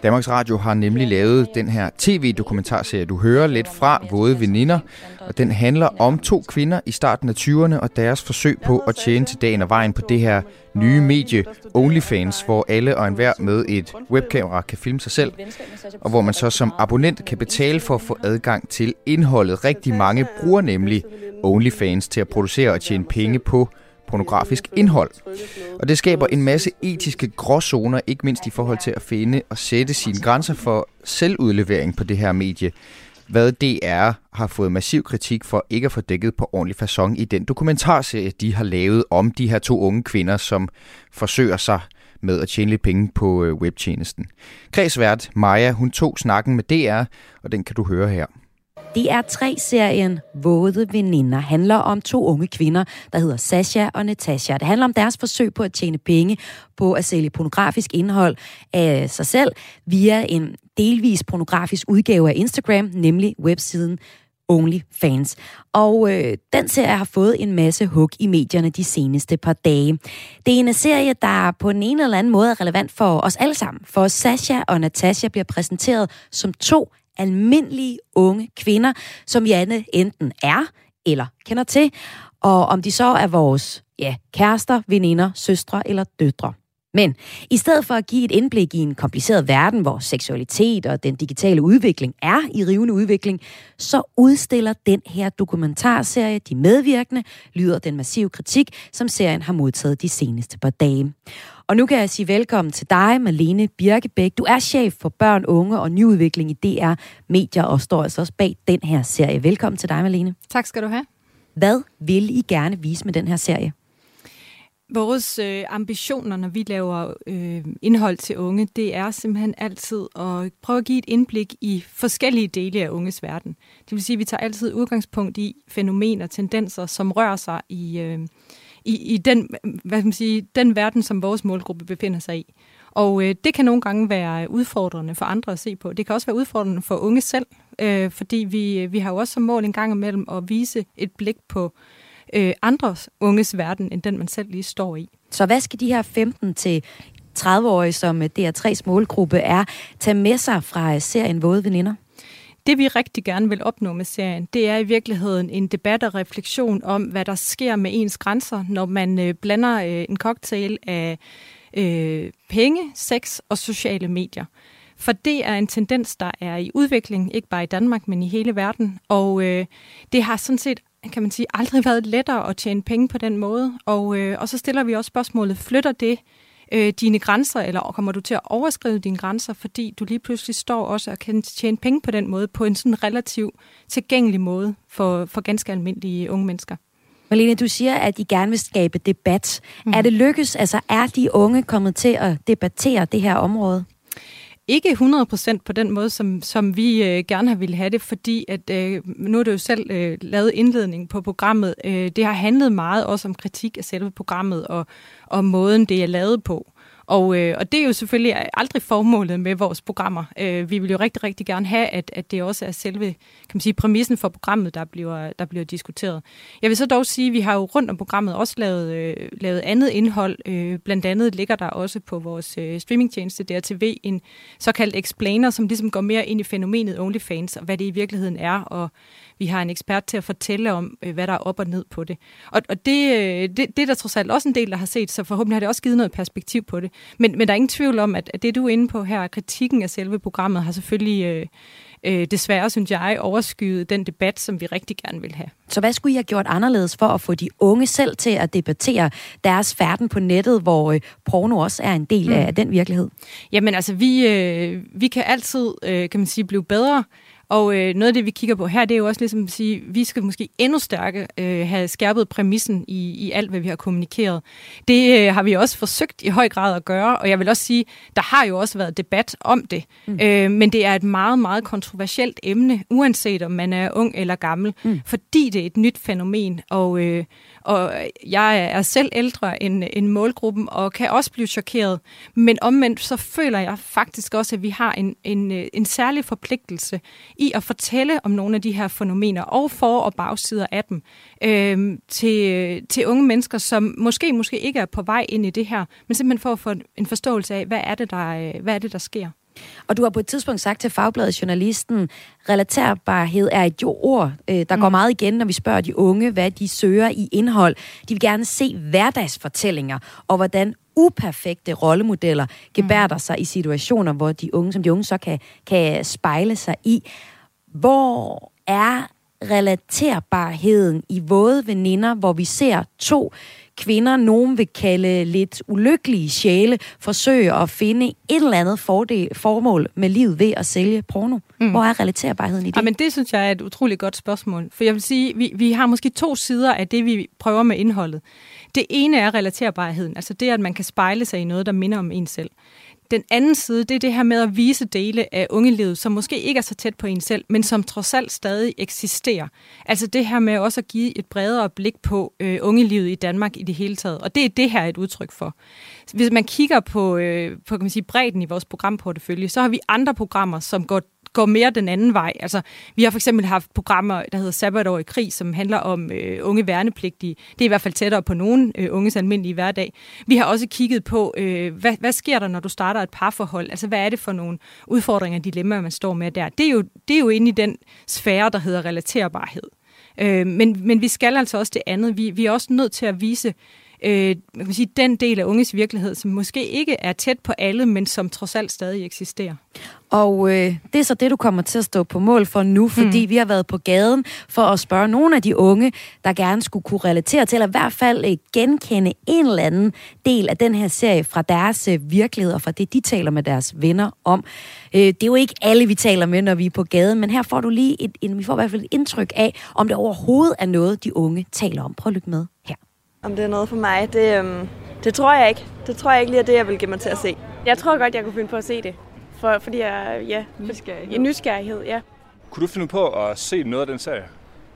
Danmarks Radio har nemlig lavet den her tv-dokumentarserie, du hører lidt fra Våde Veninder, og den handler om to kvinder i starten af 20'erne og deres forsøg på at tjene til dagen og vejen på det her nye medie OnlyFans, hvor alle og enhver med et webkamera kan filme sig selv, og hvor man så som abonnent kan betale for at få adgang til indholdet. Rigtig mange bruger nemlig OnlyFans til at producere og tjene penge på pornografisk indhold. Og det skaber en masse etiske gråzoner, ikke mindst i forhold til at finde og sætte sine grænser for selvudlevering på det her medie. Hvad DR har fået massiv kritik for ikke at få dækket på ordentlig façon i den dokumentarserie, de har lavet om de her to unge kvinder, som forsøger sig med at tjene lidt penge på øh, webtjenesten. Kredsvært Maja, hun tog snakken med DR, og den kan du høre her. DR3-serien Våde Veninder handler om to unge kvinder, der hedder Sasha og Natasha. Det handler om deres forsøg på at tjene penge på at sælge pornografisk indhold af sig selv via en delvis pornografisk udgave af Instagram, nemlig websiden OnlyFans. Og øh, den serie har fået en masse hug i medierne de seneste par dage. Det er en serie, der på en eller anden måde er relevant for os alle sammen. For Sasha og Natasha bliver præsenteret som to almindelige unge kvinder, som Janne enten er eller kender til, og om de så er vores ja, kærester, veninder, søstre eller døtre. Men i stedet for at give et indblik i en kompliceret verden, hvor seksualitet og den digitale udvikling er i rivende udvikling, så udstiller den her dokumentarserie de medvirkende, lyder den massive kritik, som serien har modtaget de seneste par dage. Og nu kan jeg sige velkommen til dig, Malene Birkebæk. Du er chef for børn, unge og nyudvikling i DR Medier og står altså også bag den her serie. Velkommen til dig, Malene. Tak skal du have. Hvad vil I gerne vise med den her serie? Vores øh, ambitioner, når vi laver øh, indhold til unge, det er simpelthen altid at prøve at give et indblik i forskellige dele af unges verden. Det vil sige, at vi tager altid udgangspunkt i fænomener, tendenser, som rører sig i, øh, i, i den, hvad man sige, den verden, som vores målgruppe befinder sig i. Og øh, det kan nogle gange være udfordrende for andre at se på. Det kan også være udfordrende for unge selv, øh, fordi vi, øh, vi har jo også som mål en gang imellem at vise et blik på øh, andres unges verden, end den man selv lige står i. Så hvad skal de her 15 til 30-årige, som øh, DR3's målgruppe er, tage med sig fra øh, serien Våde Veninder? Det vi rigtig gerne vil opnå med serien, det er i virkeligheden en debat og refleksion om, hvad der sker med ens grænser, når man øh, blander øh, en cocktail af øh, penge, sex og sociale medier. For det er en tendens, der er i udvikling, ikke bare i Danmark, men i hele verden. Og øh, det har sådan set kan man sige, aldrig været lettere at tjene penge på den måde. Og, øh, og så stiller vi også spørgsmålet, flytter det øh, dine grænser, eller kommer du til at overskride dine grænser, fordi du lige pludselig står også og kan tjene penge på den måde, på en sådan relativt tilgængelig måde for, for ganske almindelige unge mennesker. Malene, du siger, at I gerne vil skabe debat. Mm. Er det lykkes? Altså, er de unge kommet til at debattere det her område? Ikke 100% på den måde, som, som vi øh, gerne har ville have det, fordi at øh, nu er det jo selv øh, lavet indledning på programmet. Øh, det har handlet meget også om kritik af selve programmet og, og måden, det er lavet på. Og, øh, og det er jo selvfølgelig aldrig formålet med vores programmer. Øh, vi vil jo rigtig, rigtig gerne have, at, at det også er selve kan man sige, præmissen for programmet, der bliver, der bliver diskuteret. Jeg vil så dog sige, at vi har jo rundt om programmet også lavet, øh, lavet andet indhold. Øh, blandt andet ligger der også på vores øh, streamingtjeneste DRTV en såkaldt explainer, som ligesom går mere ind i fænomenet OnlyFans, og hvad det i virkeligheden er, og vi har en ekspert til at fortælle om, øh, hvad der er op og ned på det. Og, og det, øh, det, det er der trods alt også en del, der har set, så forhåbentlig har det også givet noget perspektiv på det. Men, men der er ingen tvivl om, at, at det du er inde på her, kritikken af selve programmet, har selvfølgelig øh, øh, desværre, synes jeg, overskyet den debat, som vi rigtig gerne vil have. Så hvad skulle I have gjort anderledes for at få de unge selv til at debattere deres færden på nettet, hvor øh, porno også er en del mm. af den virkelighed? Jamen altså, vi, øh, vi kan altid, øh, kan man sige, blive bedre og øh, noget af det, vi kigger på her, det er jo også ligesom at sige, vi skal måske endnu stærkere øh, have skærpet præmissen i, i alt, hvad vi har kommunikeret. Det øh, har vi også forsøgt i høj grad at gøre, og jeg vil også sige, der har jo også været debat om det. Mm. Øh, men det er et meget, meget kontroversielt emne, uanset om man er ung eller gammel, mm. fordi det er et nyt fænomen, og... Øh, og jeg er selv ældre end, end målgruppen, og kan også blive chokeret. Men omvendt, så føler jeg faktisk også, at vi har en, en, en særlig forpligtelse i at fortælle om nogle af de her fænomener, og for- og bagsider af dem, øh, til, til unge mennesker, som måske, måske ikke er på vej ind i det her, men simpelthen for at få en forståelse af, hvad er det, der, øh, hvad er det, der sker. Og du har på et tidspunkt sagt til Fagbladet Journalisten, relaterbarhed er et jo ord, øh, der mm. går meget igen, når vi spørger de unge, hvad de søger i indhold. De vil gerne se hverdagsfortællinger, og hvordan uperfekte rollemodeller gebærder mm. sig i situationer, hvor de unge, som de unge så kan, kan spejle sig i. Hvor er relaterbarheden i våde veninder, hvor vi ser to kvinder, nogen vil kalde lidt ulykkelige sjæle, forsøge at finde et eller andet fordel, formål med livet ved at sælge porno? Mm. Hvor er relaterbarheden i det? Ja, men det synes jeg er et utroligt godt spørgsmål. For jeg vil sige, vi, vi har måske to sider af det, vi prøver med indholdet. Det ene er relaterbarheden, altså det, at man kan spejle sig i noget, der minder om en selv. Den anden side, det er det her med at vise dele af ungelivet, som måske ikke er så tæt på en selv, men som trods alt stadig eksisterer. Altså det her med også at give et bredere blik på øh, ungelivet i Danmark i det hele taget. Og det er det her et udtryk for. Hvis man kigger på, øh, på kan man sige, bredden i vores programportefølje, så har vi andre programmer, som går går mere den anden vej. Altså, vi har for eksempel haft programmer, der hedder Sabbatår i krig, som handler om øh, unge værnepligtige. Det er i hvert fald tættere på nogen øh, unges almindelige hverdag. Vi har også kigget på, øh, hvad, hvad sker der, når du starter et parforhold? Altså, hvad er det for nogle udfordringer og dilemmaer, man står med der? Det er jo, det er jo inde i den sfære, der hedder relaterbarhed. Øh, men, men vi skal altså også det andet. Vi, vi er også nødt til at vise øh, man kan sige, den del af unges virkelighed, som måske ikke er tæt på alle, men som trods alt stadig eksisterer. Og øh, det er så det, du kommer til at stå på mål for nu, fordi mm. vi har været på gaden for at spørge nogle af de unge, der gerne skulle kunne relatere til, eller i hvert fald øh, genkende en eller anden del af den her serie fra deres øh, virkelighed, og fra det, de taler med deres venner om. Øh, det er jo ikke alle, vi taler med, når vi er på gaden, men her får du lige et, en, vi får i hvert fald et indtryk af, om det overhovedet er noget, de unge taler om. Prøv at lytte med her. Om det er noget for mig, det, øhm, det tror jeg ikke. Det tror jeg ikke lige er det, jeg vil give mig til at se. Jeg tror godt, jeg kunne finde på at se det. For, fordi jeg, ja, nysgerrighed. nysgerrighed, ja. Kunne du finde på at se noget af den serie?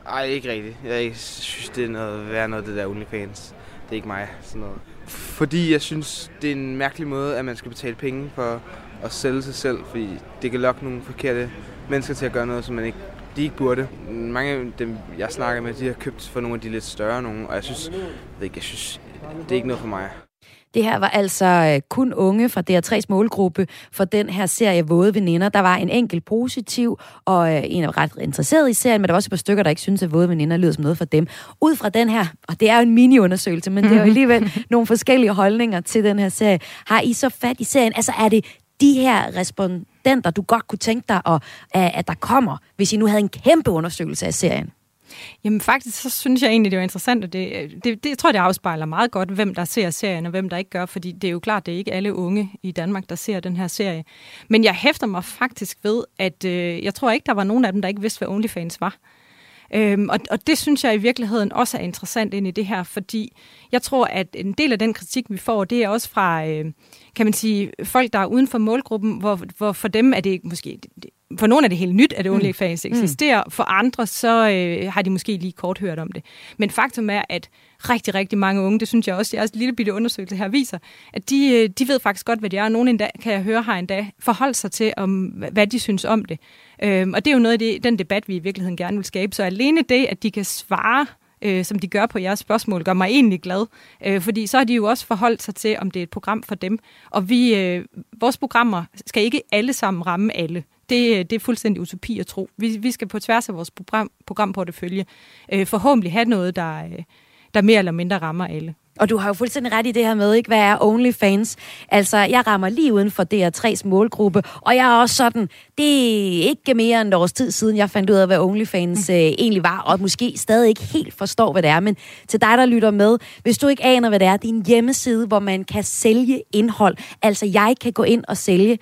Nej, ikke rigtigt. Jeg synes, det er noget værd noget, det der OnlyFans. Det er ikke mig, sådan noget. Fordi jeg synes, det er en mærkelig måde, at man skal betale penge for at sælge sig selv, fordi det kan lokke nogle forkerte mennesker til at gøre noget, som man ikke, de ikke burde. Mange af dem, jeg snakker med, de har købt for nogle af de lidt større nogen, og jeg synes, jeg, ved ikke, jeg synes, det er ikke noget for mig. Det her var altså øh, kun unge fra DR3's målgruppe for den her serie Våde Veninder. Der var en enkelt positiv, og øh, en er ret interesseret i serien, men der var også et par stykker, der ikke synes at Våde Veninder lyder som noget for dem. Ud fra den her, og det er jo en mini-undersøgelse, men det er jo alligevel nogle forskellige holdninger til den her serie. Har I så fat i serien? Altså er det de her respondenter, du godt kunne tænke dig, at, at der kommer, hvis I nu havde en kæmpe undersøgelse af serien? Jamen faktisk, så synes jeg egentlig, det var interessant, og det, det, det jeg tror jeg, det afspejler meget godt, hvem der ser serien, og hvem der ikke gør, fordi det er jo klart, det er ikke alle unge i Danmark, der ser den her serie. Men jeg hæfter mig faktisk ved, at øh, jeg tror ikke, der var nogen af dem, der ikke vidste, hvad OnlyFans var. Øhm, og, og det synes jeg i virkeligheden også er interessant ind i det her, fordi jeg tror, at en del af den kritik, vi får, det er også fra, øh, kan man sige, folk, der er uden for målgruppen, hvor, hvor for dem er det måske, for nogle er det helt nyt, at det OnlyFans mm. eksisterer. For andre, så øh, har de måske lige kort hørt om det. Men faktum er, at rigtig, rigtig mange unge, det synes jeg også, jeres lille bitte undersøgelse her viser, at de, øh, de ved faktisk godt, hvad det er. Nogle endda, kan jeg høre, har endda forholdt sig til, om, hvad de synes om det. Øhm, og det er jo noget af det, den debat, vi i virkeligheden gerne vil skabe. Så alene det, at de kan svare øh, som de gør på jeres spørgsmål, gør mig egentlig glad. Øh, fordi så har de jo også forholdt sig til, om det er et program for dem. Og vi, øh, vores programmer skal ikke alle sammen ramme alle. Det, øh, det er fuldstændig utopi at tro. Vi, vi skal på tværs af vores program, programportefølje øh, forhåbentlig have noget, der, øh, der mere eller mindre rammer alle. Og du har jo fuldstændig ret i det her med, ikke? hvad er OnlyFans? Altså, jeg rammer lige uden for DR3's målgruppe, og jeg er også sådan, det er ikke mere end et års tid siden, jeg fandt ud af, hvad OnlyFans mm. øh, egentlig var, og måske stadig ikke helt forstår, hvad det er. Men til dig, der lytter med, hvis du ikke aner, hvad det er, det er en hjemmeside, hvor man kan sælge indhold. Altså, jeg kan gå ind og sælge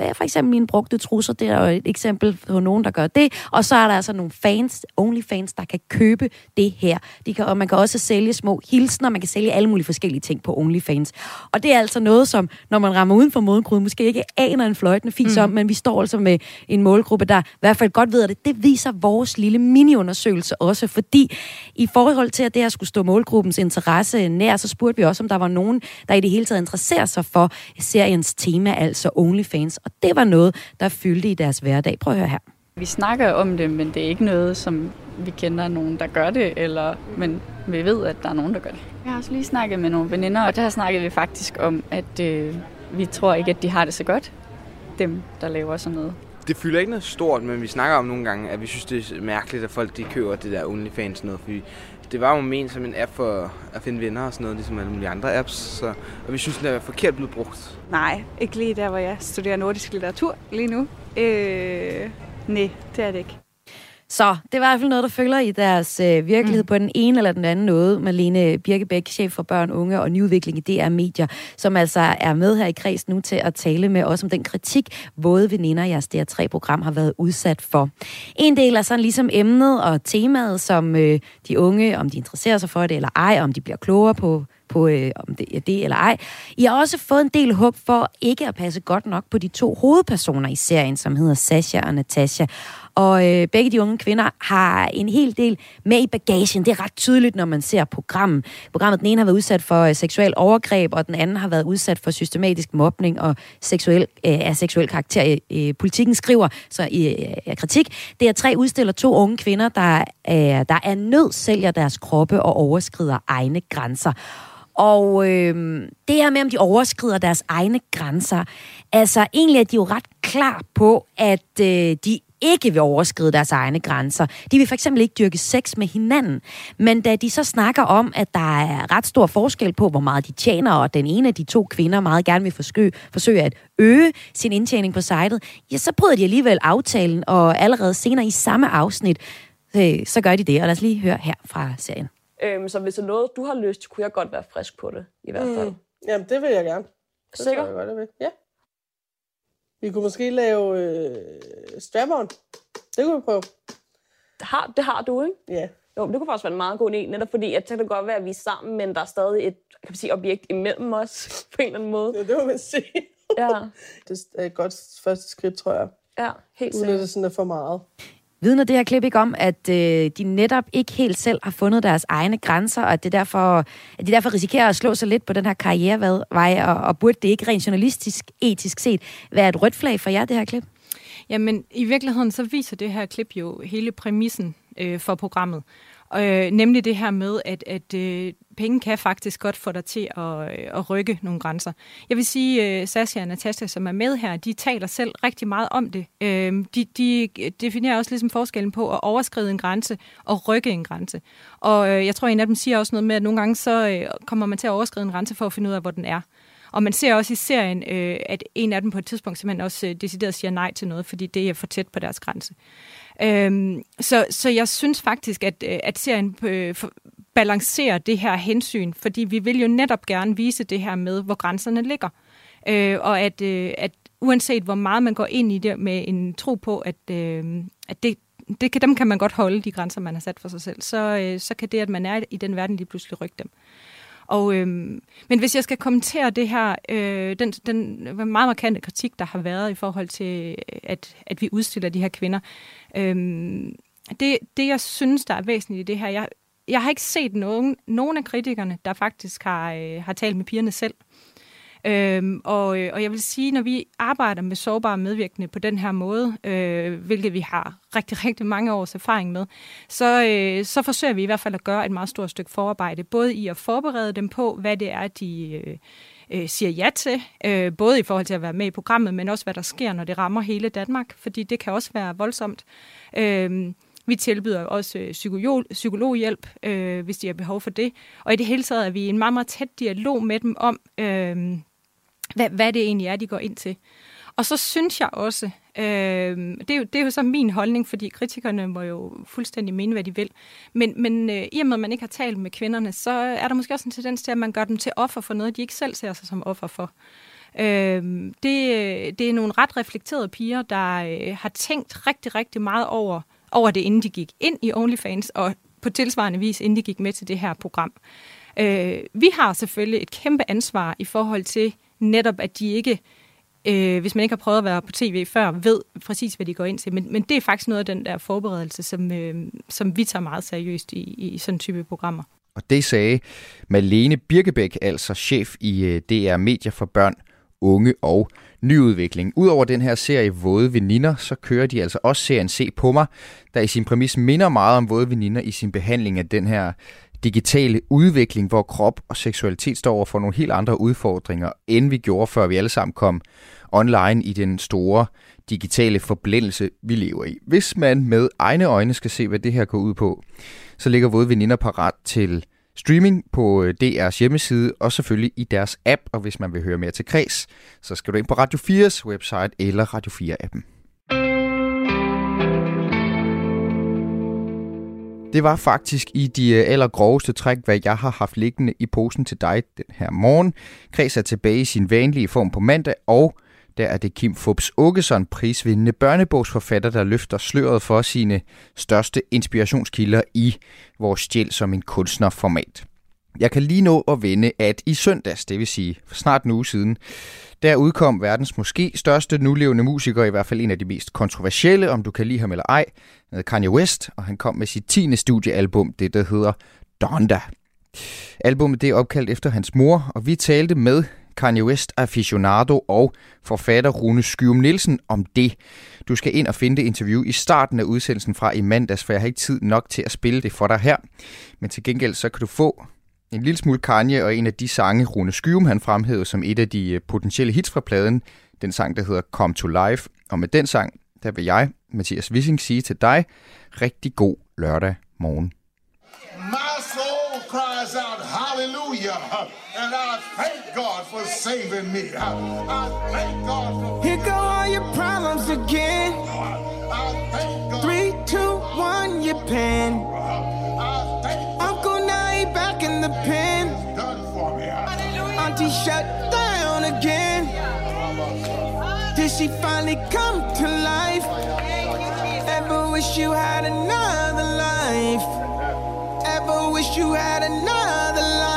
for eksempel mine brugte trusser, det er jo et eksempel på nogen, der gør det. Og så er der altså nogle fans, only fans, der kan købe det her. De kan, og man kan også sælge små hilsner, man kan sælge alle mulige forskellige ting på OnlyFans. Og det er altså noget, som når man rammer uden for målgruppen, måske ikke aner en fløjtende fis mm. om, men vi står altså med en målgruppe, der i hvert fald godt ved det. Det viser vores lille mini-undersøgelse også, fordi i forhold til, at det her skulle stå målgruppens interesse nær, så spurgte vi også, om der var nogen, der i det hele taget interesserer sig for seriens tema, altså OnlyFans. Og det var noget, der fyldte i deres hverdag. Prøv at høre her. Vi snakker om det, men det er ikke noget, som vi kender nogen, der gør det, eller, men vi ved, at der er nogen, der gør det. Jeg har også lige snakket med nogle veninder, og der snakkede vi faktisk om, at øh, vi tror ikke, at de har det så godt, dem, der laver sådan noget. Det fylder ikke noget stort, men vi snakker om nogle gange, at vi synes, det er mærkeligt, at folk de køber det der OnlyFans noget, fordi det var jo ment som en app for at finde venner og sådan noget, ligesom alle mulige andre apps. Så, og vi synes, den er forkert blevet brugt. Nej, ikke lige der, hvor jeg studerer nordisk litteratur lige nu. Øh, nej, det er det ikke. Så det var i hvert fald noget, der følger i deres øh, virkelighed mm. på den ene eller den anden måde. Malene Birkebæk, chef for børn, unge og nyudvikling i DR Medier, som altså er med her i kreds nu til at tale med os om den kritik, både veninder i jeres DR3-program har været udsat for. En del er sådan ligesom emnet og temaet, som øh, de unge, om de interesserer sig for det eller ej, om de bliver klogere på på, øh, om det er det eller ej. I har også fået en del håb for ikke at passe godt nok på de to hovedpersoner i serien, som hedder Sasha og Natasha. Og øh, begge de unge kvinder har en hel del med i bagagen. Det er ret tydeligt, når man ser programmet. Programmet, den ene har været udsat for øh, seksuel overgreb, og den anden har været udsat for systematisk mobning og seksuel, øh, af seksuel karakter. Øh, øh politikken skriver så i øh, kritik. Det er tre udstiller to unge kvinder, der, øh, der er nød sælger deres kroppe og overskrider egne grænser. Og øh, det her med, om de overskrider deres egne grænser, altså egentlig er de jo ret klar på, at øh, de ikke vil overskride deres egne grænser. De vil for eksempel ikke dyrke sex med hinanden. Men da de så snakker om, at der er ret stor forskel på, hvor meget de tjener, og den ene af de to kvinder meget gerne vil forsøge, forsøge at øge sin indtjening på sitet, ja, så bryder de alligevel aftalen, og allerede senere i samme afsnit, øh, så gør de det. Og lad os lige høre her fra serien. Øhm, så hvis det er noget, du har lyst til, kunne jeg godt være frisk på det, i hvert fald. Mm. Jamen, det vil jeg gerne. Det Sikker? tror Jeg godt, jeg vil. Ja. Vi kunne måske lave øh, strap-on. Det kunne vi prøve. Det har, det har du, ikke? Ja. Jo, det kunne faktisk være en meget god idé, netop fordi, at så kan det godt være, at vi er sammen, men der er stadig et kan man sige, objekt imellem os, på en eller anden måde. Ja, det må man sige. Ja, Det er et godt første skridt, tror jeg. ja helt Uden at sikkert. det sådan er for meget. Vidner det her klip ikke om, at øh, de netop ikke helt selv har fundet deres egne grænser, og at, det derfor, at de derfor risikerer at slå sig lidt på den her karrierevej, og, og burde det ikke rent journalistisk, etisk set, være et rødt flag for jer, det her klip? Jamen, i virkeligheden så viser det her klip jo hele præmissen øh, for programmet. Øh, nemlig det her med, at, at øh, penge kan faktisk godt få dig til at, øh, at rykke nogle grænser. Jeg vil sige, øh, at Sasha og Natasha, som er med her, de taler selv rigtig meget om det. Øhm, de, de øh, definerer også ligesom forskellen på at overskride en grænse og rykke en grænse. Og jeg tror, en af dem siger også noget med, at nogle gange så kommer man til at overskride en grænse for at finde ud af, hvor den er. Og man ser også i serien, øh, at en af dem på et tidspunkt simpelthen også øh, decideret siger nej til noget, fordi det er for tæt på deres grænse. Øhm, så, så jeg synes faktisk, at, at serien øh, for- balancerer det her hensyn, fordi vi vil jo netop gerne vise det her med, hvor grænserne ligger. Øh, og at, øh, at uanset hvor meget man går ind i det med en tro på, at, øh, at det, det kan, dem kan man godt holde, de grænser, man har sat for sig selv, så, øh, så kan det, at man er i den verden, lige pludselig rykke dem. Og, øh, men hvis jeg skal kommentere det her, øh, den, den meget markante kritik, der har været i forhold til, at, at vi udstiller de her kvinder, øh, det, det jeg synes, der er væsentligt i det her, jeg, jeg har ikke set nogen, nogen af kritikerne, der faktisk har, øh, har talt med pigerne selv. Øhm, og, øh, og jeg vil sige, når vi arbejder med sårbare medvirkende på den her måde, øh, hvilket vi har rigtig, rigtig mange års erfaring med, så, øh, så forsøger vi i hvert fald at gøre et meget stort stykke forarbejde, både i at forberede dem på, hvad det er, de øh, øh, siger ja til, øh, både i forhold til at være med i programmet, men også hvad der sker, når det rammer hele Danmark, fordi det kan også være voldsomt. Øh, vi tilbyder også øh, psykolog, psykologhjælp, øh, hvis de har behov for det. Og i det hele taget er vi i en meget, meget tæt dialog med dem om, øh, hvad, hvad det egentlig er, de går ind til. Og så synes jeg også, øh, det, er jo, det er jo så min holdning, fordi kritikerne må jo fuldstændig mene, hvad de vil. Men, men øh, i og med, at man ikke har talt med kvinderne, så er der måske også en tendens til, at man gør dem til offer for noget, de ikke selv ser sig som offer for. Øh, det, det er nogle ret reflekterede piger, der øh, har tænkt rigtig, rigtig meget over, over det, inden de gik ind i OnlyFans, og på tilsvarende vis, inden de gik med til det her program. Øh, vi har selvfølgelig et kæmpe ansvar i forhold til netop, at de ikke, øh, hvis man ikke har prøvet at være på tv før, ved præcis, hvad de går ind til. Men, men det er faktisk noget af den der forberedelse, som, øh, som vi tager meget seriøst i, i sådan type programmer. Og det sagde Malene Birkebæk, altså chef i øh, DR Medier for børn, unge og nyudvikling. Udover den her serie Våde Veninder, så kører de altså også serien Se på mig, der i sin præmis minder meget om Våde Veninder i sin behandling af den her digitale udvikling, hvor krop og seksualitet står over for nogle helt andre udfordringer, end vi gjorde, før vi alle sammen kom online i den store digitale forblændelse, vi lever i. Hvis man med egne øjne skal se, hvad det her går ud på, så ligger Våde Veninder parat til streaming på øh, DR's hjemmeside og selvfølgelig i deres app. Og hvis man vil høre mere til Kreds, så skal du ind på Radio 4's website eller Radio 4-appen. Det var faktisk i de øh, allergroveste træk, hvad jeg har haft liggende i posen til dig den her morgen. Kreds er tilbage i sin vanlige form på mandag, og der er det Kim Fubs Åkesson, prisvindende børnebogsforfatter, der løfter sløret for sine største inspirationskilder i vores stjæl som en kunstnerformat. Jeg kan lige nå at vende, at i søndags, det vil sige for snart en uge siden, der udkom verdens måske største nulevende musiker, i hvert fald en af de mest kontroversielle, om du kan lide ham eller ej, Kanye West, og han kom med sit 10. studiealbum, det der hedder Donda. Albummet det er opkaldt efter hans mor, og vi talte med Kanye West aficionado og forfatter Rune Skyum Nielsen om det. Du skal ind og finde det interview i starten af udsendelsen fra i mandags, for jeg har ikke tid nok til at spille det for dig her. Men til gengæld så kan du få en lille smule Kanye og en af de sange, Rune Skyum han fremhævede som et af de øh, potentielle hits fra pladen, den sang, der hedder Come to Life. Og med den sang, der vil jeg, Mathias Wissing, sige til dig, rigtig god lørdag morgen. My soul cries out, hallelujah. And I thank for saving me. I thank God for... Here go all your problems again. Three, two, one, your pen. Uncle now back in the pen. Auntie shut down again. Did she finally come to life? Ever wish you had another life? Ever wish you had another life?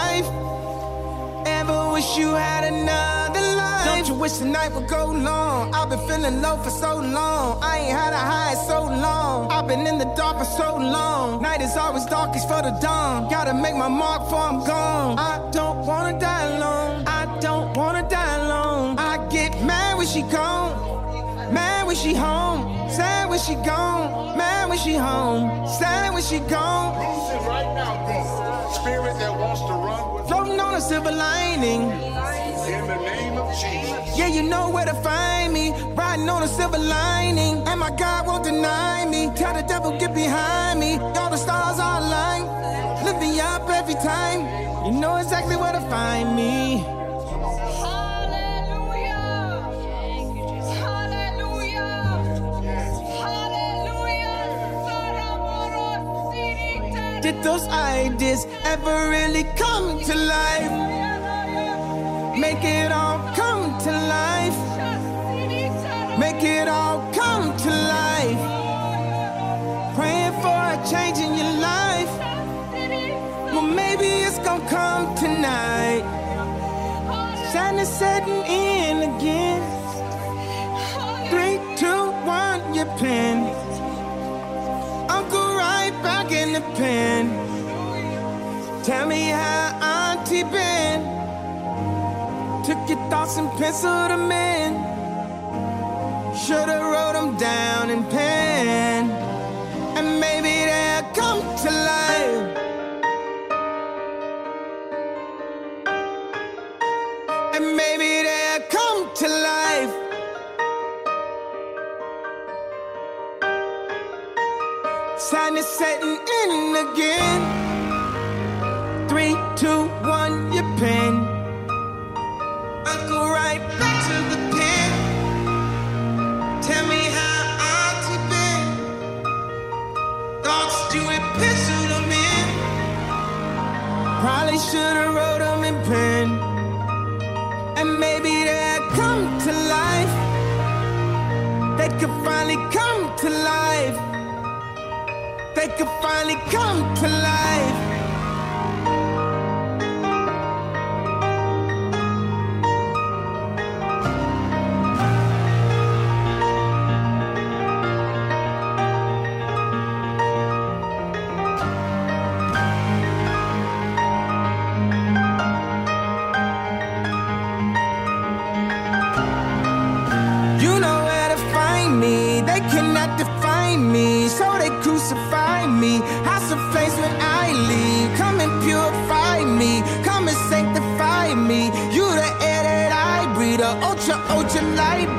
Wish you had another life? Don't you wish the night would go long? I've been feeling low for so long. I ain't had a high so long. I've been in the dark for so long. Night is always darkest for the dawn. Gotta make my mark before I'm gone. I don't wanna die alone. I don't wanna die alone. I get mad when she gone. Mad when she home. Sad when she gone. Mad when she home. Sad when she gone. right now. Spirit that wants to run with Floating on a silver lining. in the name of Jesus. Yeah, you know where to find me. Riding on a silver lining. And my God won't deny me. Tell the devil, get behind me. All the stars are aligned. Lift me up every time. You know exactly where to find me. Did those ideas ever really come to life? Make it all come to life. Make it all come to life. Praying for a change in your life. Well, maybe it's gonna come tonight. Sadness setting me how Auntie been. Took your thoughts and penciled them in. Should've wrote them down in pen. And maybe they'll come to life. And maybe they'll come to life. Sadness setting in again. Should've wrote them in pen. And maybe they'll come to life. They could finally come to life. They could finally come to life.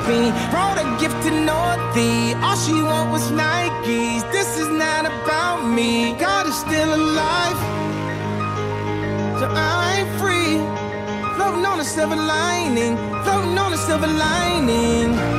Light. Brought a gift to Northie. All she want was Nikes. This is not about me. God is still alive. So I'm free. Floating on a silver lining. Floating on a silver lining.